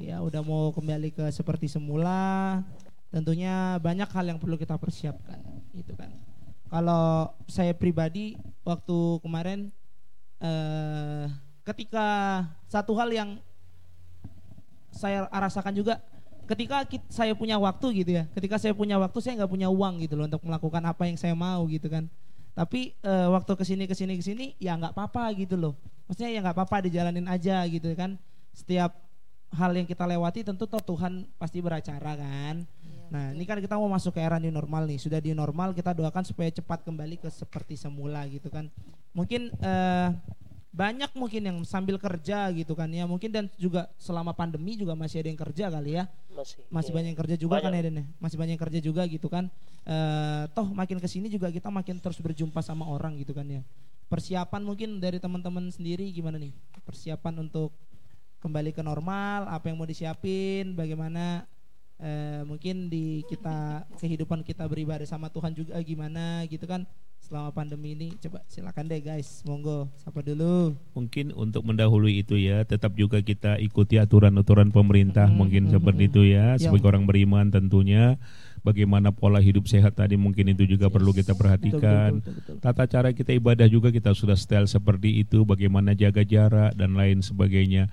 Ya udah mau kembali ke seperti semula. Tentunya banyak hal yang perlu kita persiapkan, gitu kan. Kalau saya pribadi waktu kemarin eh ketika satu hal yang saya rasakan juga ketika saya punya waktu gitu ya ketika saya punya waktu saya nggak punya uang gitu loh untuk melakukan apa yang saya mau gitu kan. Tapi eh, waktu ke sini ke sini ke sini ya nggak apa-apa gitu loh. Maksudnya ya nggak apa-apa dijalanin aja gitu kan. Setiap hal yang kita lewati tentu toh Tuhan pasti beracara kan. Nah ini kan kita mau masuk ke era new normal nih. Sudah di normal kita doakan supaya cepat kembali ke seperti semula gitu kan. Mungkin eh, banyak mungkin yang sambil kerja gitu kan ya mungkin dan juga selama pandemi juga masih ada yang kerja kali ya masih masih Iya. banyak yang kerja juga kan Banyak. ya Den ya? masih banyak yang kerja juga gitu kan eh toh makin ke sini juga kita makin terus berjumpa sama orang gitu kan ya persiapan mungkin dari teman-teman sendiri gimana nih persiapan untuk kembali ke normal apa yang mau disiapin bagaimana eh, mungkin di kita kehidupan kita beribadah sama Tuhan juga gimana gitu kan selama pandemi ini coba silakan deh guys monggo siapa dulu Mungkin untuk mendahului itu ya, tetap juga kita ikuti aturan-aturan pemerintah, Hmm, mungkin hmm, seperti hmm. itu ya. Ya. Sebagai orang beriman tentunya, bagaimana pola hidup sehat tadi mungkin itu juga perlu kita perhatikan. betul, betul, betul. Tata cara kita ibadah juga kita sudah style seperti itu, bagaimana jaga jarak dan lain sebagainya.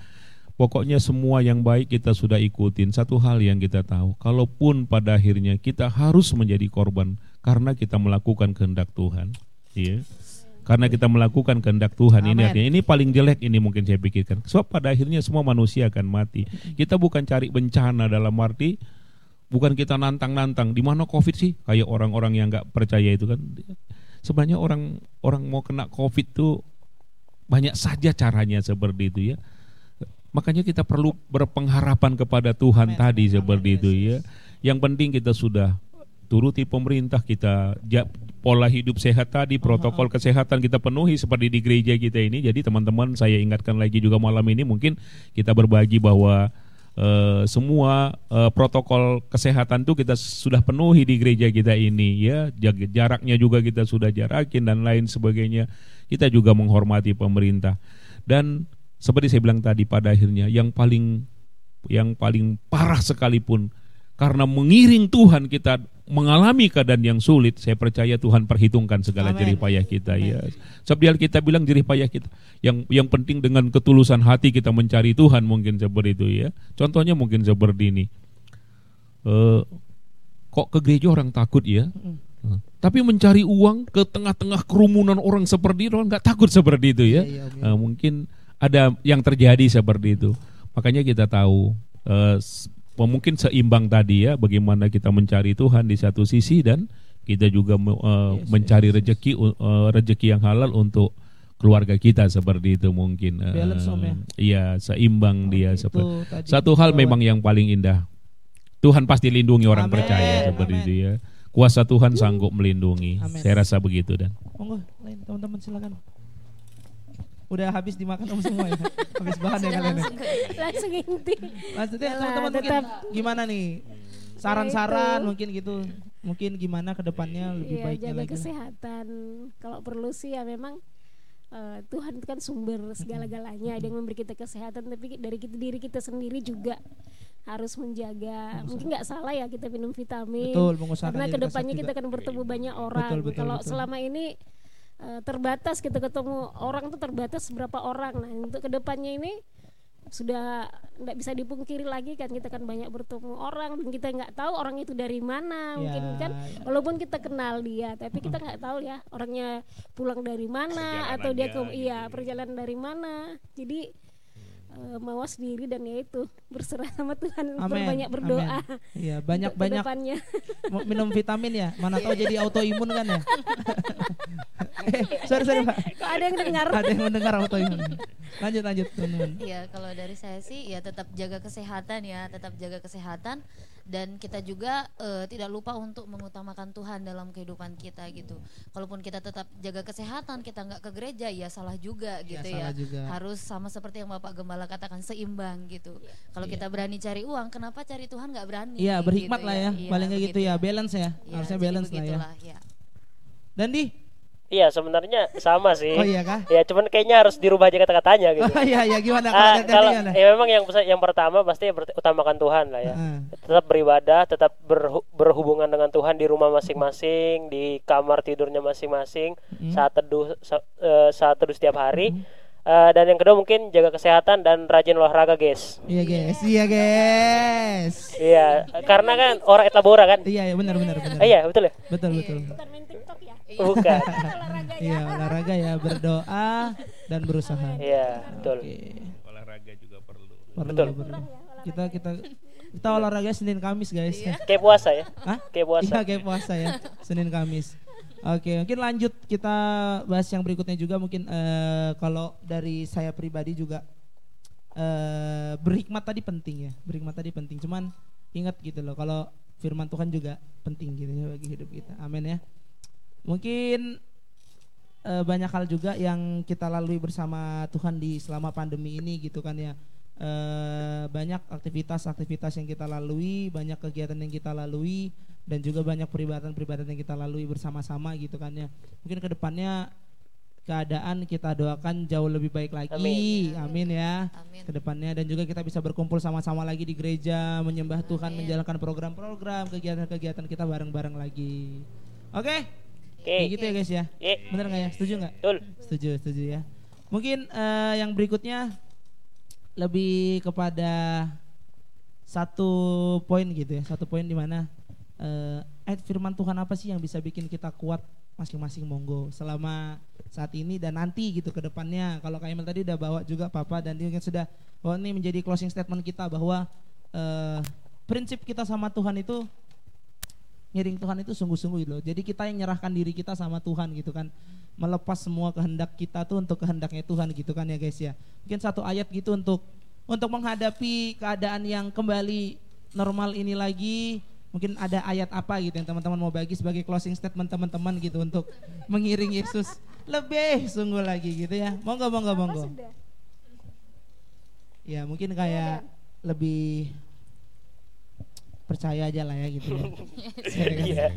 Pokoknya semua yang baik kita sudah ikutin. Satu hal yang kita tahu, kalaupun pada akhirnya kita harus menjadi korban karena kita melakukan kehendak Tuhan, ya. Karena kita melakukan kehendak Tuhan ini Amin. artinya ini paling jelek ini mungkin saya pikirkan. Sebab pada akhirnya semua manusia akan mati. Kita bukan cari bencana dalam arti bukan kita nantang-nantang di mana covid sih kayak orang-orang yang nggak percaya itu kan sebenarnya orang orang mau kena covid tuh banyak saja caranya seperti itu ya makanya kita perlu berpengharapan kepada Tuhan Amin, tadi seperti amin, itu ya. Yang penting kita sudah turuti pemerintah kita ja- pola hidup sehat tadi protokol kesehatan kita penuhi seperti di gereja kita ini. Jadi teman-teman saya ingatkan lagi juga malam ini mungkin kita berbagi bahwa eh, semua eh, protokol kesehatan itu kita sudah penuhi di gereja kita ini ya. Jaraknya juga kita sudah jarakin dan lain sebagainya. Kita juga menghormati pemerintah. Dan seperti saya bilang tadi pada akhirnya yang paling yang paling parah sekalipun karena mengiring Tuhan kita mengalami keadaan yang sulit saya percaya Tuhan perhitungkan segala jerih payah kita ya. Sebab dia kita bilang jerih payah kita yang yang penting dengan ketulusan hati kita mencari Tuhan mungkin seperti itu ya. Contohnya mungkin seperti ini. Eh, kok ke gereja orang takut ya? Tapi mencari uang ke tengah-tengah kerumunan orang seperti itu orang nggak takut seperti itu ya. Iya, Om, Eh, mungkin ada yang terjadi seperti itu. Makanya kita tahu eh, s- mungkin seimbang tadi ya bagaimana kita mencari Tuhan di satu sisi dan kita juga eh, Yes, mencari yes, rezeki u- eh, rezeki yang halal untuk keluarga kita seperti itu mungkin. Eh, Balance, ya? Iya, seimbang dia Itu seperti. tadi Satu hal memang yang paling indah. Tuhan pasti lindungi orang Amin, percaya seperti amin. itu ya. Kuasa Tuhan sanggup melindungi. Amin. Saya rasa begitu dan. monggo lain teman-teman silakan udah habis dimakan om semua ya? Habis bahan ya kalian ya? langsung ke langsung inti. Maksudnya teman-teman mungkin gimana nih? Saran-saran mungkin gitu. Mungkin gimana ke depannya lebih Iya, baiknya jaga lagi kesehatan. Kalau perlu sih ya memang eh, Tuhan itu kan sumber segala-galanya. Ada yang memberi kita kesehatan tapi dari kita diri kita sendiri juga harus menjaga. Mungkin nggak salah ya kita minum vitamin. Betul mengusahakan karena ke depannya kita akan bertemu banyak orang. Betul, betul, kalau betul. selama ini eh, terbatas kita ketemu orang tuh terbatas berapa orang. Nah untuk ke depannya ini sudah nggak bisa dipungkiri lagi kan kita kan banyak bertemu orang dan kita nggak tahu orang itu dari mana mungkin Ya, kan. ya. walaupun kita kenal dia tapi kita nggak tahu ya orangnya pulang dari mana atau dia ke Perjalanannya gitu iya ya. perjalanan dari mana. Jadi eh, mawas diri dan ya itu berserah sama Tuhan Amin, banyak berdoa iya banyak untuk banyak ke depannya. [LAUGHS] mau minum vitamin ya mana tahu jadi autoimun kan ya [LAUGHS] eh, sorry sorry pak Kok ada yang dengar ada yang mendengar autoimun lanjut lanjut teman-teman Iya, kalau dari saya sih ya tetap jaga kesehatan ya, tetap jaga kesehatan dan kita juga eh, tidak lupa untuk mengutamakan Tuhan dalam kehidupan kita gitu. Kalaupun kita tetap jaga kesehatan, kita nggak ke gereja ya salah juga Iya, gitu salah ya. juga. Harus sama seperti yang Bapak Gembala katakan seimbang gitu. Kalau kita berani cari uang, kenapa cari Tuhan nggak berani? iya berhikmat gitu lah ya Iya, paling kayak gitu ya balance ya Iya, harusnya balance lah ya ya. dan di Iya sebenarnya sama sih. oh iya kah Ya cuman kayaknya harus dirubah aja kata-katanya gitu. oh iya iya gimana Ah, kalau kalau gimana ya memang yang yang pertama pasti utamakan Tuhan lah ya. Heeh. Tetap beribadah, tetap berhu- berhubungan dengan Tuhan di rumah masing-masing, di kamar tidurnya masing-masing, Mm-hmm. saat teduh sa- eh, saat teduh setiap hari. Eh, dan yang kedua mungkin jaga kesehatan dan rajin olahraga, guys. iya guys iya guys Iya, karena kan orang etabora kan. iya iya benar benar benar Ah, iya, betul ya? betul betul bukan main TikTok ya Bukan. [LAUGHS] olahraga ya iya olahraga ya berdoa dan berusaha Iya, betul. Oke. Olahraga juga perlu. perlu Betul. perlu kita kita kita olahraga Senin Kamis guys Kayak puasa ya. Hah? Kayak puasa. Iya kayak puasa ya Senin Kamis Oke mungkin lanjut. Kita bahas yang berikutnya juga. Mungkin eh, kalau dari saya pribadi juga eh, berhikmat tadi penting ya. Berhikmat tadi penting. Cuman ingat gitu loh kalau firman Tuhan juga penting gitu ya bagi hidup kita. Amin ya. Mungkin eh, banyak hal juga yang kita lalui bersama Tuhan di selama pandemi ini gitu kan ya. Eh, banyak aktivitas-aktivitas yang kita lalui, banyak kegiatan yang kita lalui dan juga banyak peribadatan-peribadatan yang kita lalui bersama-sama gitu kan ya. Mungkin ke depannya keadaan kita doakan jauh lebih baik lagi. Amin. Amin, ya. Amin. Ke depannya dan juga kita bisa berkumpul sama-sama lagi di gereja, menyembah Tuhan, Amin. menjalankan program-program, kegiatan-kegiatan kita bareng-bareng lagi. Oke? Oke. Kayak gitu ya guys ya. Ye. Bener nggak ya? Setuju nggak? Setuju, setuju ya. Mungkin eh, yang berikutnya lebih kepada satu poin gitu ya, satu poin di mana eh ayat firman Tuhan apa sih yang bisa bikin kita kuat masing-masing monggo selama saat ini dan nanti gitu ke depannya. Kalau Kak Emil tadi udah bawa juga Papa dan dia sudah bahwa ini menjadi closing statement kita bahwa eh prinsip kita sama Tuhan itu ngiring Tuhan itu sungguh-sungguh gitu loh. Jadi kita yang nyerahkan diri kita sama Tuhan gitu kan. Melepas semua kehendak kita tuh untuk kehendaknya Tuhan gitu kan ya guys ya. Mungkin satu ayat gitu untuk untuk menghadapi keadaan yang kembali normal ini lagi. Mungkin ada ayat apa gitu yang teman-teman mau bagi sebagai closing statement teman-teman gitu untuk mengiring Yesus lebih sungguh lagi gitu ya. Monggo monggo monggo. Ya mungkin kayak lebih percaya aja lah ya gitu ya. Iya.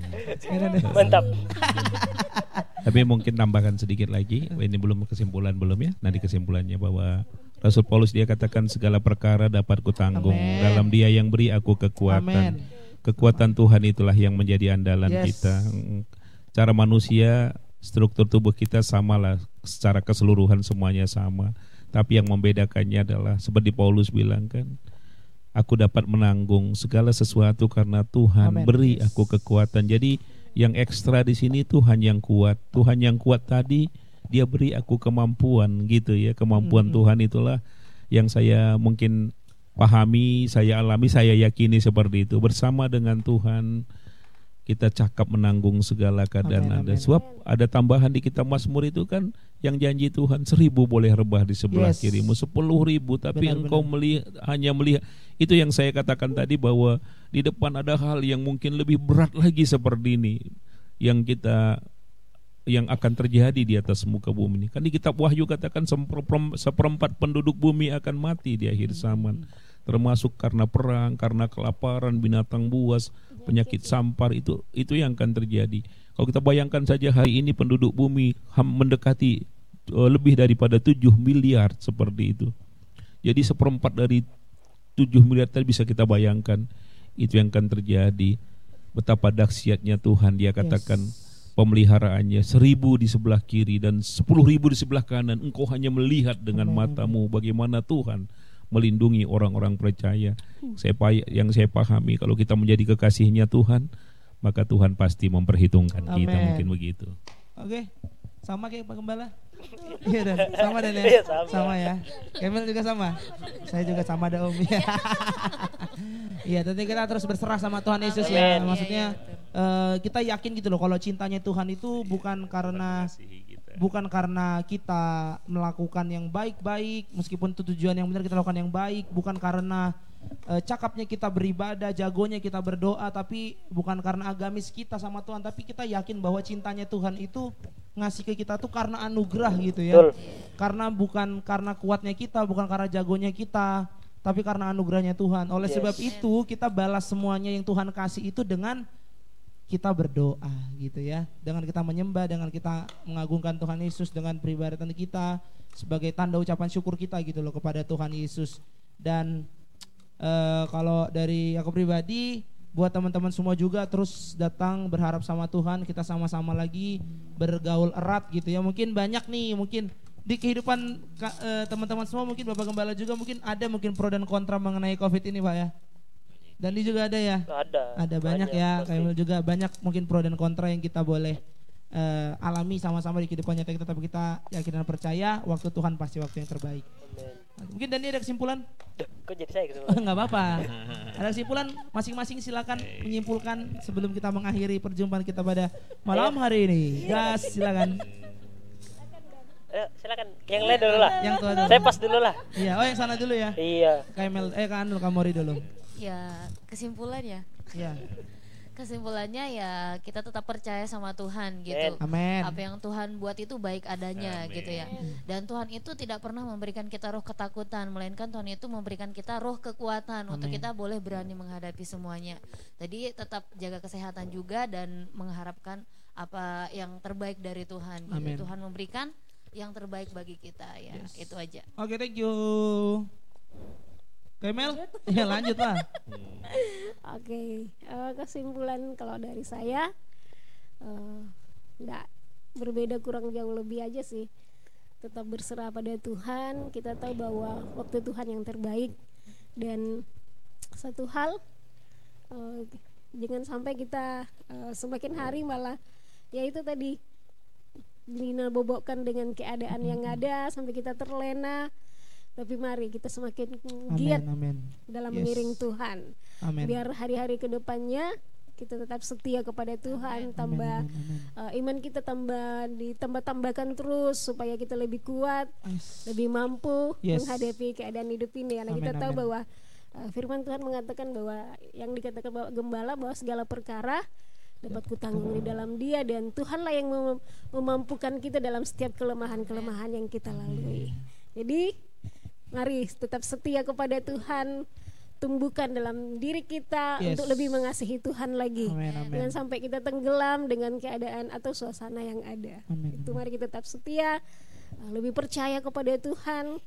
Mantap. [LAUGHS] Tapi mungkin tambahkan sedikit lagi. Ini belum kesimpulan belum ya. Nanti kesimpulannya bahwa Rasul Paulus dia katakan segala perkara dapat kutanggung. Amin. Dalam Dia yang beri aku kekuatan. Amin. Kekuatan Tuhan itulah yang menjadi andalan Yes. kita. Cara manusia struktur tubuh kita samalah secara keseluruhan semuanya sama. Tapi yang membedakannya adalah seperti Paulus bilang kan, aku dapat menanggung segala sesuatu karena Tuhan Amin. beri Yes. aku kekuatan. Jadi yang ekstra di sini Tuhan yang kuat. Tuhan yang kuat tadi dia beri aku kemampuan gitu ya. Kemampuan Mhm. Tuhan itulah yang saya mungkin pahami, saya alami, saya yakini seperti itu. Bersama dengan Tuhan kita cakap menanggung segala keadaan Amin, ada. amin. Sebab ada tambahan di kitab Mazmur itu kan yang janji Tuhan seribu boleh rebah di sebelah Yes. kirimu, sepuluh ribu tapi Benar, engkau benar. melihat hanya melihat itu yang saya katakan tadi bahwa di depan ada hal yang mungkin lebih berat lagi seperti ini yang kita yang akan terjadi di atas muka bumi ini. Kan di kitab Wahyu katakan seperem- seperempat penduduk bumi akan mati di akhir zaman. Termasuk karena perang, karena kelaparan, binatang buas, penyakit sampar itu itu yang akan terjadi. Kalau kita bayangkan saja hari ini penduduk bumi mendekati eh, lebih daripada 7 miliar seperti itu. Jadi seperempat dari 7 miliar tadi bisa kita bayangkan itu yang akan terjadi. Betapa dahsyatnya Tuhan dia katakan pemeliharaannya seribu di sebelah kiri dan sepuluh ribu di sebelah kanan engkau hanya melihat dengan Amin. matamu bagaimana Tuhan melindungi orang-orang percaya saya pa- yang saya pahami kalau kita menjadi kekasihnya Tuhan maka Tuhan pasti memperhitungkan kita Amin. mungkin begitu Oke, sama kayak Pak Gembala. Iya dan sama dan ya. Iya, sama. ya. Kemil juga sama. Saya juga sama ada Om. Iya, tentu kita terus berserah sama Tuhan Yesus ya. Maksudnya eh, kita yakin gitu loh kalau cintanya Tuhan itu bukan karena bukan karena kita melakukan yang baik-baik meskipun itu tujuan yang benar kita lakukan yang baik bukan karena eh, cakapnya kita beribadah jagonya kita berdoa tapi bukan karena agamis kita sama Tuhan tapi kita yakin bahwa cintanya Tuhan itu ngasih ke kita tuh karena anugerah gitu ya Betul. karena bukan karena kuatnya kita bukan karena jagonya kita tapi karena anugerahnya Tuhan oleh Yes. sebab itu kita balas semuanya yang Tuhan kasih itu dengan kita berdoa gitu ya dengan kita menyembah dengan kita mengagungkan Tuhan Yesus dengan peribadatan kita sebagai tanda ucapan syukur kita gitu loh kepada Tuhan Yesus dan eh, kalau dari aku pribadi buat teman-teman semua juga terus datang berharap sama Tuhan kita sama-sama lagi bergaul erat gitu ya mungkin banyak nih mungkin di kehidupan eh, teman-teman semua mungkin Bapak Gembala juga mungkin ada mungkin pro dan kontra mengenai COVID ini Pak ya dan ini juga ada ya Ada. ada banyak, ya pasti. kayak juga banyak mungkin pro dan kontra yang kita boleh eh, alami sama-sama di kehidupan nyata kita tapi kita yakin dan percaya waktu Tuhan pasti waktu yang terbaik Amin. Mungkin Dani ada kesimpulan? Kok jadi saya gitu? [LAUGHS] nggak apa-apa. Ada kesimpulan masing-masing silakan menyimpulkan sebelum kita mengakhiri perjumpaan kita pada malam hari ini. Gas silakan. [LAUGHS] Ayo, silakan. Yang lain dulu lah. yang tua dulu. Saya pas dulu lah. iya oh yang sana dulu ya? Iya. Kamel eh kan Kamori dulu. Ya, kesimpulannya iya kesimpulannya ya kita tetap percaya sama Tuhan gitu. Amin. Apa yang Tuhan buat itu baik adanya gitu ya. Dan Tuhan itu tidak pernah memberikan kita roh ketakutan, melainkan Tuhan itu memberikan kita roh kekuatan untuk kita boleh berani menghadapi semuanya. Jadi tetap jaga kesehatan juga dan mengharapkan apa yang terbaik dari Tuhan. gitu. Amin. Tuhan memberikan yang terbaik bagi kita ya. Itu aja. Oke, thank you. Kemel? [LAUGHS] Ya lanjut lah. Oke, eh, kesimpulan kalau dari saya eh, nggak berbeda kurang jauh lebih aja sih. Tetap berserah pada Tuhan. Kita tahu bahwa waktu Tuhan yang terbaik dan satu hal eh, jangan sampai kita eh, semakin hari malah ya itu tadi Lina bobokkan dengan keadaan yang ada sampai kita terlena. Tapi mari kita semakin giat amin. dalam Yes. mengiring Tuhan Amin. biar hari-hari ke depannya kita tetap setia kepada Tuhan tambah amin, amin. uh, iman kita tambah ditambah-tambahkan terus supaya kita lebih kuat Ais. lebih mampu Yes. menghadapi keadaan hidup ini karena kita Amin, tahu amin. bahwa uh, firman Tuhan mengatakan bahwa yang dikatakan bahwa gembala bahwa segala perkara dapat kutanggung di dalam dia dan Tuhanlah yang mem- memampukan kita dalam setiap kelemahan-kelemahan yang kita lalui jadi mari tetap setia kepada Tuhan tumbuhkan dalam diri kita Yes. untuk lebih mengasihi Tuhan lagi amin. jangan sampai kita tenggelam dengan keadaan atau suasana yang ada Amin. itu mari kita tetap setia lebih percaya kepada Tuhan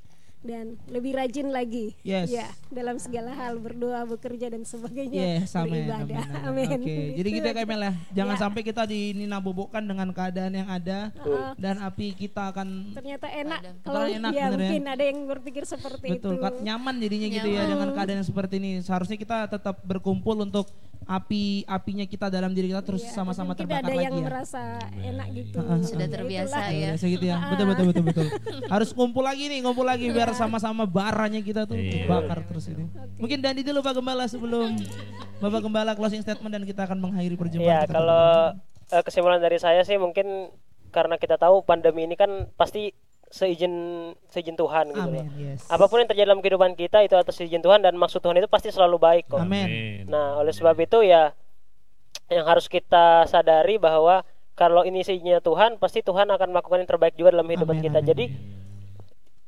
dan lebih rajin lagi Yes. ya dalam segala hal berdoa bekerja dan sebagainya Yes, amin, beribadah amin, amin, Oke, jadi gitu ya ya. Jangan Ya. sampai kita dinabobokkan dengan keadaan yang ada Uh, dan api kita akan ternyata enak Ada. kalau Ternyata enak, ya ya. mungkin ada yang berpikir seperti betul itu kan nyaman jadinya gitu ya Nyaman. dengan keadaan yang seperti ini. Seharusnya kita tetap berkumpul untuk api apinya kita dalam diri kita terus Ya, sama-sama mungkin terbakar ada lagi yang ya. merasa enak gitu Sudah Ya, terbiasa itulah. ya. Biasa gitu ya. Betul betul betul betul. [LAUGHS] Harus kumpul lagi nih, kumpul lagi biar sama-sama baranya kita tuh Iya. bakar terus ini. Mungkin Dandi dulu Pak Gembala sebelum Bapak Gembala closing statement dan kita akan mengakhiri perjumpaan Iya, kita. kalau eh, kesimpulan dari saya sih mungkin karena kita tahu pandemi ini kan pasti seizin seizin Tuhan gitu Amin, loh. yes. Apa pun yang terjadi dalam kehidupan kita itu atas izin Tuhan dan maksud Tuhan itu pasti selalu baik kok. Amin. Nah, oleh sebab itu ya yang harus kita sadari bahwa kalau ini seizinnya Tuhan, pasti Tuhan akan melakukan yang terbaik juga dalam kehidupan kita. amin. Jadi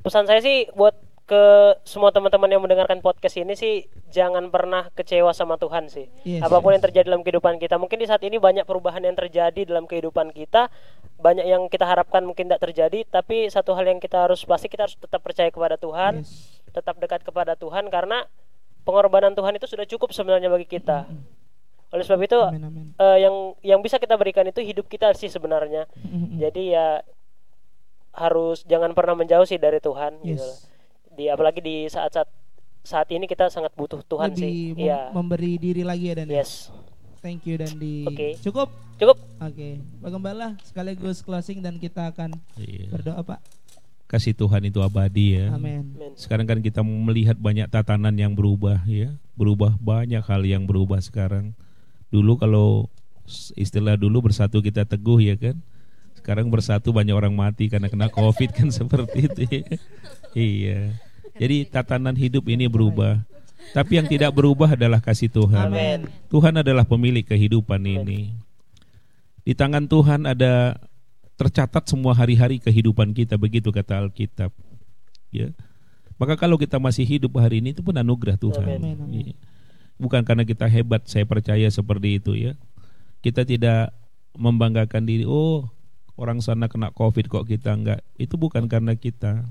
pesan saya sih buat ke semua teman-teman yang mendengarkan podcast ini sih jangan pernah kecewa sama Tuhan sih. Yes, Apa pun yang terjadi dalam kehidupan kita, mungkin di saat ini banyak perubahan yang terjadi dalam kehidupan kita, banyak yang kita harapkan mungkin tidak terjadi, tapi satu hal yang kita harus pasti kita harus tetap percaya kepada Tuhan, Yes. tetap dekat kepada Tuhan karena pengorbanan Tuhan itu sudah cukup sebenarnya bagi kita. Oleh sebab itu Amin, amin. eh, yang yang bisa kita berikan itu hidup kita sih sebenarnya. Mm-mm. Jadi ya harus jangan pernah menjauh sih dari Tuhan gitu loh. Di apalagi di saat-saat saat ini kita sangat butuh Tuhan Lebih sih. mem- Iya. memberi diri lagi ya Dan. Yes. Thank you Dandi. Oke. Cukup? Cukup. Oke. Pak Gembala sekaligus closing dan kita akan Iya. berdoa Pak. Kasih Tuhan itu abadi ya. Amin. Sekarang kan kita melihat banyak tatanan yang berubah ya. Berubah banyak hal yang berubah sekarang. Dulu kalau istilah dulu bersatu kita teguh ya kan. Sekarang bersatu banyak orang mati karena kena Covid kan [LAUGHS] seperti itu ya. Iya. Jadi tatanan hidup ini berubah. Tapi yang tidak berubah adalah kasih Tuhan. Amin. Tuhan adalah pemilik kehidupan ini. Di tangan Tuhan ada tercatat semua hari-hari kehidupan kita begitu kata Alkitab. Ya. Maka kalau kita masih hidup hari ini itu pun anugerah Tuhan. Amin, amin. Iya. Bukan karena kita hebat, saya percaya seperti itu ya. Kita tidak membanggakan diri, oh orang sana kena Covid kok kita enggak. Itu bukan karena kita.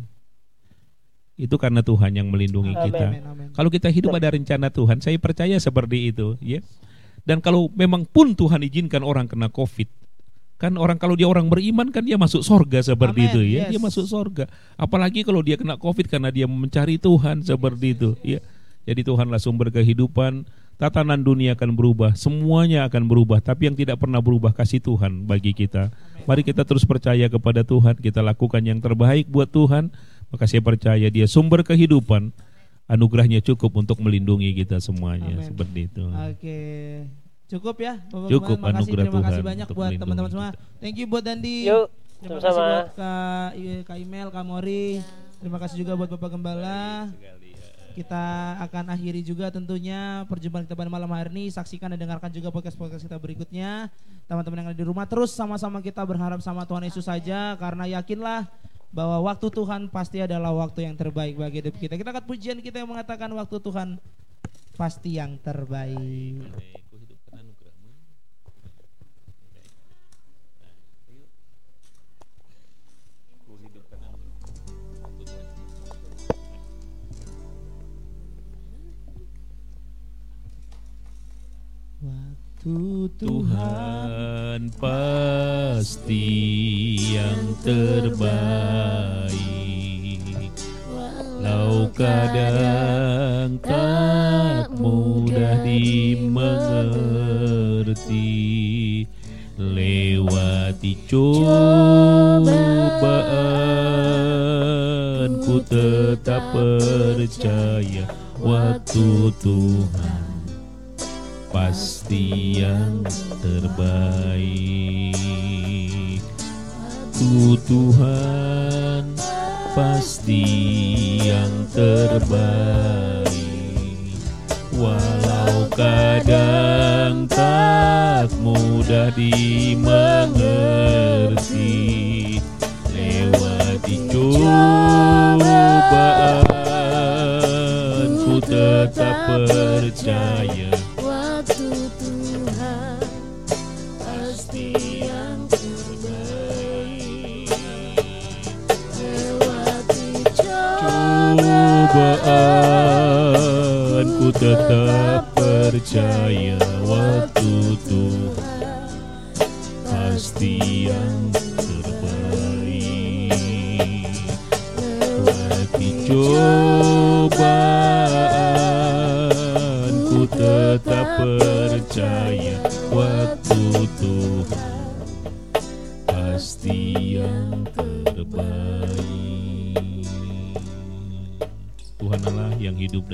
Itu karena Tuhan yang melindungi Amin. kita. Amin. Amin. Kalau kita hidup ada rencana Tuhan, saya percaya seperti itu, ya. Dan kalau memang pun Tuhan izinkan orang kena Covid, kan orang kalau dia orang beriman kan dia masuk sorga seperti Amin, itu, ya. yes. Dia masuk sorga. Apalagi kalau dia kena Covid karena dia mencari Tuhan seperti itu, ya. Jadi Tuhanlah sumber kehidupan. Tatanan dunia akan berubah, semuanya akan berubah. Tapi yang tidak pernah berubah kasih Tuhan bagi kita. Mari kita terus percaya kepada Tuhan. Kita lakukan yang terbaik buat Tuhan. Maka saya percaya Dia sumber kehidupan anugerahnya cukup untuk melindungi kita semuanya Amin. seperti itu. Oke. Cukup ya Bapak Cukup, Gembala. Makasih, anugerah terima kasih Tuhan banyak buat teman-teman semua. kita. Thank you buat Dandi. Yuk, Terima kasih sama-sama. buat Kak, Kak Imel, Kak Mori. Terima kasih juga buat Bapak Gembala. Kita akan akhiri juga tentunya perjumpaan kita pada malam hari ini. Saksikan dan dengarkan juga podcast-podcast kita berikutnya. Teman-teman yang ada di rumah terus sama-sama kita berharap sama Tuhan Yesus saja karena yakinlah bahwa waktu Tuhan pasti adalah waktu yang terbaik bagi hidup kita. Kita akan pujian kita yang mengatakan waktu Tuhan pasti yang terbaik. Waktu Tuhan pasti yang terbaik. Walau kadang tak mudah dimengerti Lewati cobaan Ku tetap percaya Waktu Tuhan pasti yang terbaik. Tu Tuhan pasti yang terbaik. Walau kadang tak mudah dimengerti lewati cobaan ku tetap percaya cobaan ku tetap percaya waktu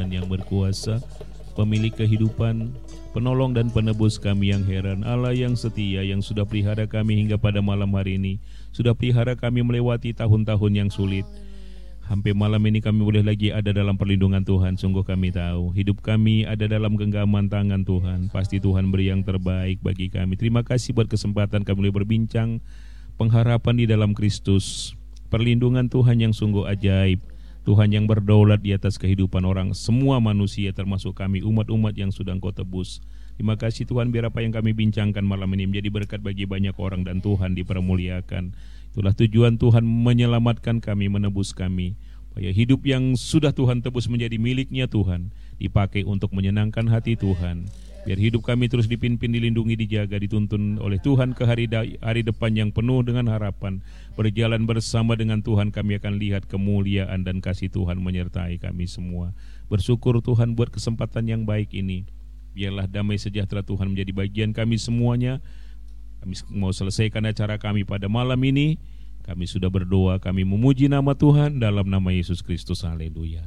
dan yang berkuasa, pemilik kehidupan, penolong dan penebus kami yang heran, Allah yang setia yang sudah pelihara kami hingga pada malam hari ini, sudah pelihara kami melewati tahun-tahun yang sulit. Hampir malam ini kami boleh lagi ada dalam perlindungan Tuhan. Sungguh kami tahu hidup kami ada dalam genggaman tangan Tuhan. Pasti Tuhan beri yang terbaik bagi kami. Terima kasih buat kesempatan kami boleh berbincang pengharapan di dalam Kristus. Perlindungan Tuhan yang sungguh ajaib. Tuhan yang berdaulat di atas kehidupan orang semua manusia termasuk kami umat-umat yang sudah Engkau tebus. Terima kasih Tuhan biar apa yang kami bincangkan malam ini menjadi berkat bagi banyak orang dan Tuhan dipermuliakan. Itulah tujuan Tuhan menyelamatkan kami, menebus kami. Supaya hidup yang sudah Tuhan tebus menjadi miliknya Tuhan. Dipakai untuk menyenangkan hati Tuhan. Biar hidup kami terus dipimpin, dilindungi, dijaga, dituntun oleh Tuhan ke hari, hari depan yang penuh dengan harapan. Berjalan bersama dengan Tuhan kami akan lihat kemuliaan dan kasih Tuhan menyertai kami semua. Bersyukur Tuhan buat kesempatan yang baik ini. Biarlah damai sejahtera Tuhan menjadi bagian kami semuanya. Kami mau selesaikan acara kami pada malam ini. Kami sudah berdoa, kami memuji nama Tuhan dalam nama Yesus Kristus. Haleluya.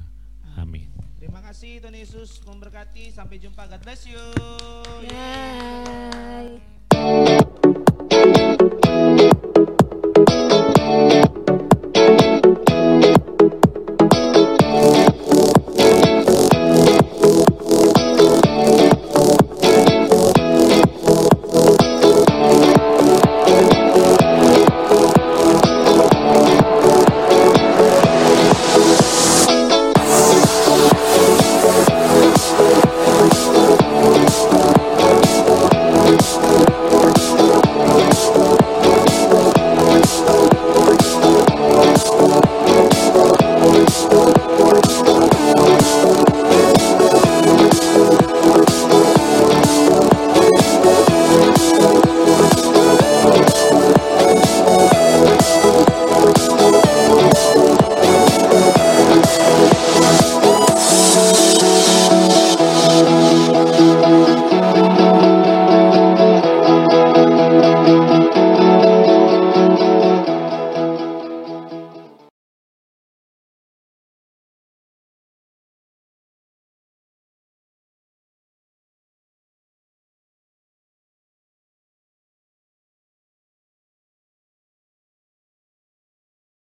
Amin. Terima kasih Tuhan Yesus memberkati. Sampai jumpa. God bless you. Bye.